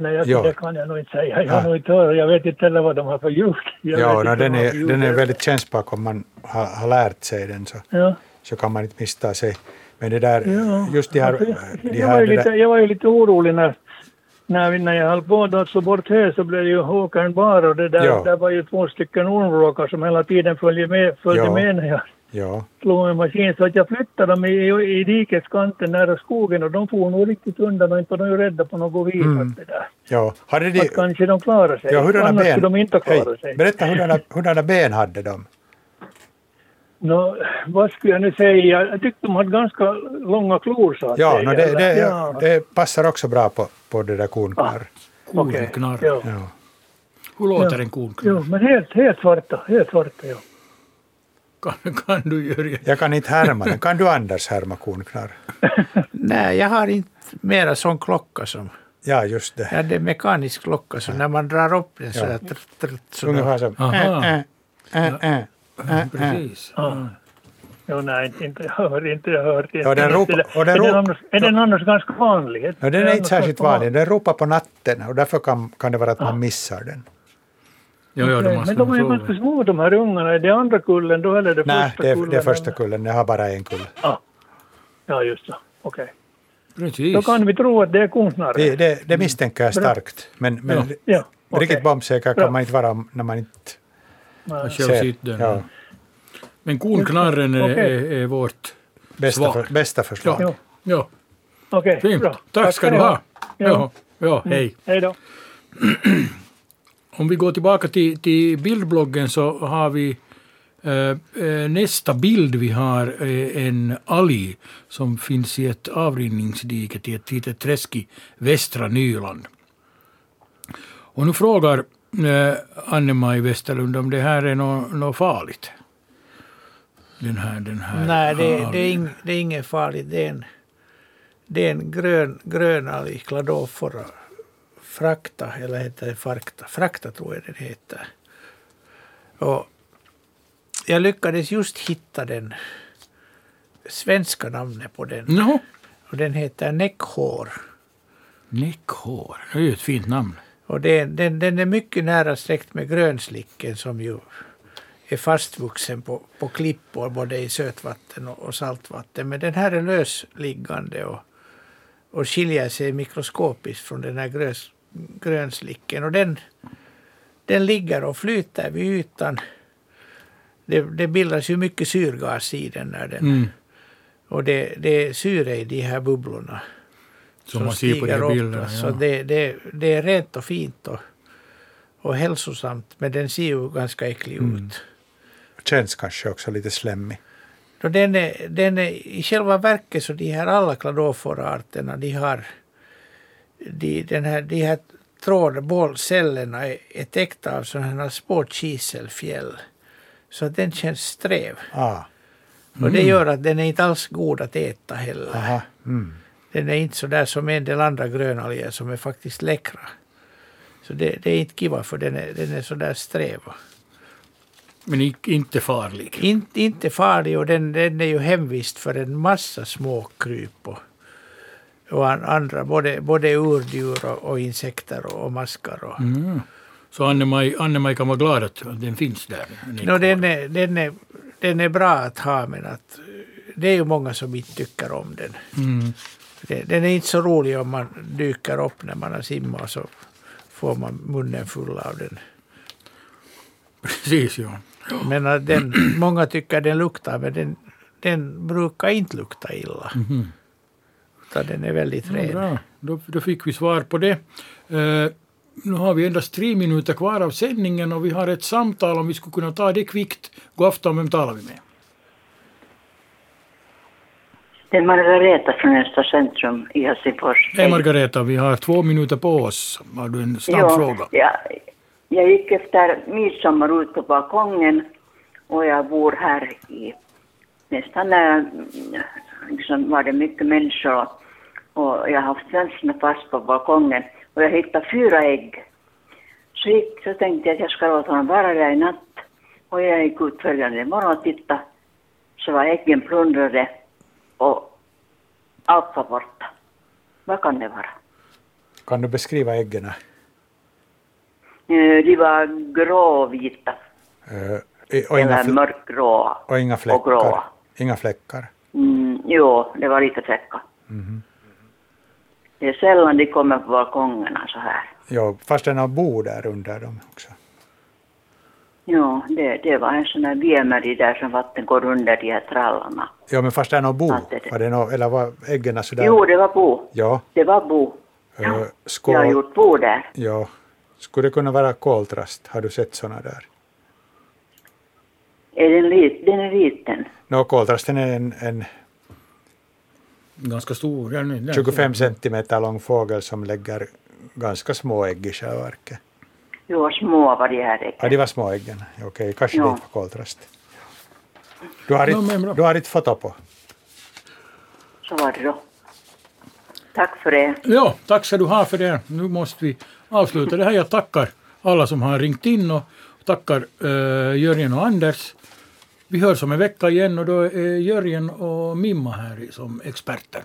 nej, jag, Ja. det kan jag nog inte säga. Jag har Ja. nog inte hört. Jag vet inte heller vad de har för ljud. Jag Ja, no, den, är, den är väldigt kännbar om man har, har lärt sig den så, Ja. så kan man inte missta sig. Men det där, Ja, just de här... de jag, var här det lite, där, jag var ju lite orolig när, när, vi, när jag höll på att slå bort hö så blev ju åkern bar och det där, Ja. där var ju två stycken ormvråkar som hela tiden följde med, följde Ja. med när jag ja, slog med maskin. Så att jag flyttade dem i, i, dikeskanten nära skogen och de for nog riktigt undan och inte var de ju rädda på något vis. Mm. Det där. ja. Hade de, Att kanske de klarar sig. ja, Annars ben? skulle de inte klara Hej, sig. berätta hurdana, *laughs* hurdana ben hade de? Nå, vad skulle jag nu säga? Jag tyckte de hade ganska långa klor så att Ja, säga. no, det, det, ja. det passar också bra på, på det där kornknarr. Okej, Kornknarr. ja. Ja. Hur låter Ja. en kornknarr? Jo, men helt, helt svarta. Helt svarta, ja. Kan, kan du göra Jag kan inte härma den. Kan du Anders härma kornknarr? *laughs* Nej, jag har inte mera sån klocka som... Ja, just det. Ja, det är mekanisk klocka, så när man drar upp den så Ja. där... Tr, tr, så då- Ungefär som... Äh, äh, äh, äh, äh, äh. Precis. Ja. Jo, nej, inte, inte jag hört, inte jag hört. Ja, den ropar- och den är, den annars, är den annars ganska vanlig? No, den är inte särskilt vanlig. Den ropar på natten och därför kan, kan det vara att man missar den. Ja, ja, Okej, de måste Men de är ju ganska små de här ungarna. Är det andra kullen då eller är det Nej, första det är, kullen? det är första kullen. Jag har bara en kull. Ja, just så. Okej. Precis. Då kan vi tro att det är kornknarr. Det, det, det misstänker jag starkt. Men, men Ja, ja, okej. riktigt bombsäker kan man inte vara när man inte Nej. själv ser. Ja, Men kornknarren är, Okej. är, är vårt bästa, svar. för, bästa förslag. Ja. ja. Okej, Fint. bra. Tack ska du ha. Ja, Ja. Mm. hej. Hej då. Om vi går tillbaka till, till bildbloggen så har vi eh, eh, nästa bild vi har en alg som finns i ett avrinningsdike till ett litet träsk i västra Nyland. Och nu frågar eh, Anne-Maj Westerlund om det här är något, något farligt. Den här, den här Nej, det, det, är ing, det är inget farligt. Det är en, det är en grön, grönalg, Cladophora frakta, eller heter det farkta? Frakta tror jag den heter. Och jag lyckades just hitta den svenska namnet på den. No. Och den heter näckhår. Näckhår, det är ju ett fint namn. Och det, den, den är mycket nära släkt med grönslicken som ju är fastvuxen på, på klippor både i sötvatten och, och saltvatten. Men den här är lösliggande och, och skiljer sig mikroskopiskt från den här grös, grönslicken. Och den, den ligger och flyter vid ytan. Det, det bildas ju mycket syrgas i den. När den Mm. Och det, det är syre i de här bubblorna. Som man ser på de bilderna, Så ja. det, det, det är rent och fint och, och hälsosamt. Men den ser ju ganska äcklig Mm. ut. Känns kanske också lite slemmig. Och den är, den är, I själva verket så de här alla kladoforarterna de har de, den här, de här trådbollcellerna är, är täckta av sådana här små kiselfjäll. Så att den känns sträv. Ah. Och det Mm. gör att den är inte alls god att äta heller. Mm. Den är inte så där som en del andra grönalger som är faktiskt läckra. Så det, det är inte kiva för den är, den är så där sträv. Men inte farlig. In, inte farlig och den, den är ju hemvist för en massa små kryp och, och an- andra, både, både urdjur och, och insekter och, och maskar. Och. Mm. Så Anne-Maj, kan vara glad att den finns där. No, den, är, den, är, den är bra att ha men att det är ju många som inte tycker om den. Mm. Den är inte så rolig om man dyker upp när man har simmat så får man munnen full av den. Precis, ja. Men den, *clears throat* många tycker den luktar men den, den brukar inte lukta illa. Mhm. Utan den är väldigt Ja, ren. bra, då, då fick vi svar på det. Eh, nu har vi endast tre minuter kvar av sändningen och vi har ett samtal om vi skulle kunna ta det kvickt. God afton, vem talar vi med? Det är Margareta från Östra Centrum i Helsingfors. Hej Margareta, vi har två minuter på oss. Har du en snabb Ja, fråga? Ja, jag gick efter midsommar ut på balkongen och jag bor här i nästan eh, liksom var det mycket människor och, jag har haft svenskarna fast på balkongen och jag hittade fyra ägg. Så, gick, så tänkte jag att jag ska låta honom vara där i natt och jag gick ut följande morgon och tittade så var äggen plundrade och allt var borta. Vad kan det vara? Kan du beskriva äggen? Eh, De var gråvita Eh, och, eller mörkgråa. och inga och fläckar? gråa. Inga fläckar? Mm, jo, det var lite fläckar. Mhm. Det är sällan de kommer på balkongerna så här. Ja, fast den har bo där under dem också. Jo, det, det var en sån där viemeri där som vatten går under de här trallarna. Ja, men fast den har bo. Det- Var det nå- eller var äggen sådär? Jo, det var bo. Ja. Det var bo. eh, Jag har skål. gjort bo där. Ja. Skulle det kunna vara koltrast? Har du sett sådana där? Är den, lit, den är liten. Nå, koltrasten är en, en Ganska stor. Där. 25 centimeter lång fågel som lägger ganska små ägg i själva verket. Jo, små var de här äggen. Ja, de var små äggen. Okej, kanske Ja. det inte var koltrast. Du har, bra. du har inte foto på? Så var det då. Tack för det. Ja, tack ska du ha för det. Nu måste vi avsluta det här. Jag tackar alla som har ringt in och tackar eh, Jörgen och Anders. Vi hörs om en vecka igen och då är Jörgen och Mimma här som experter.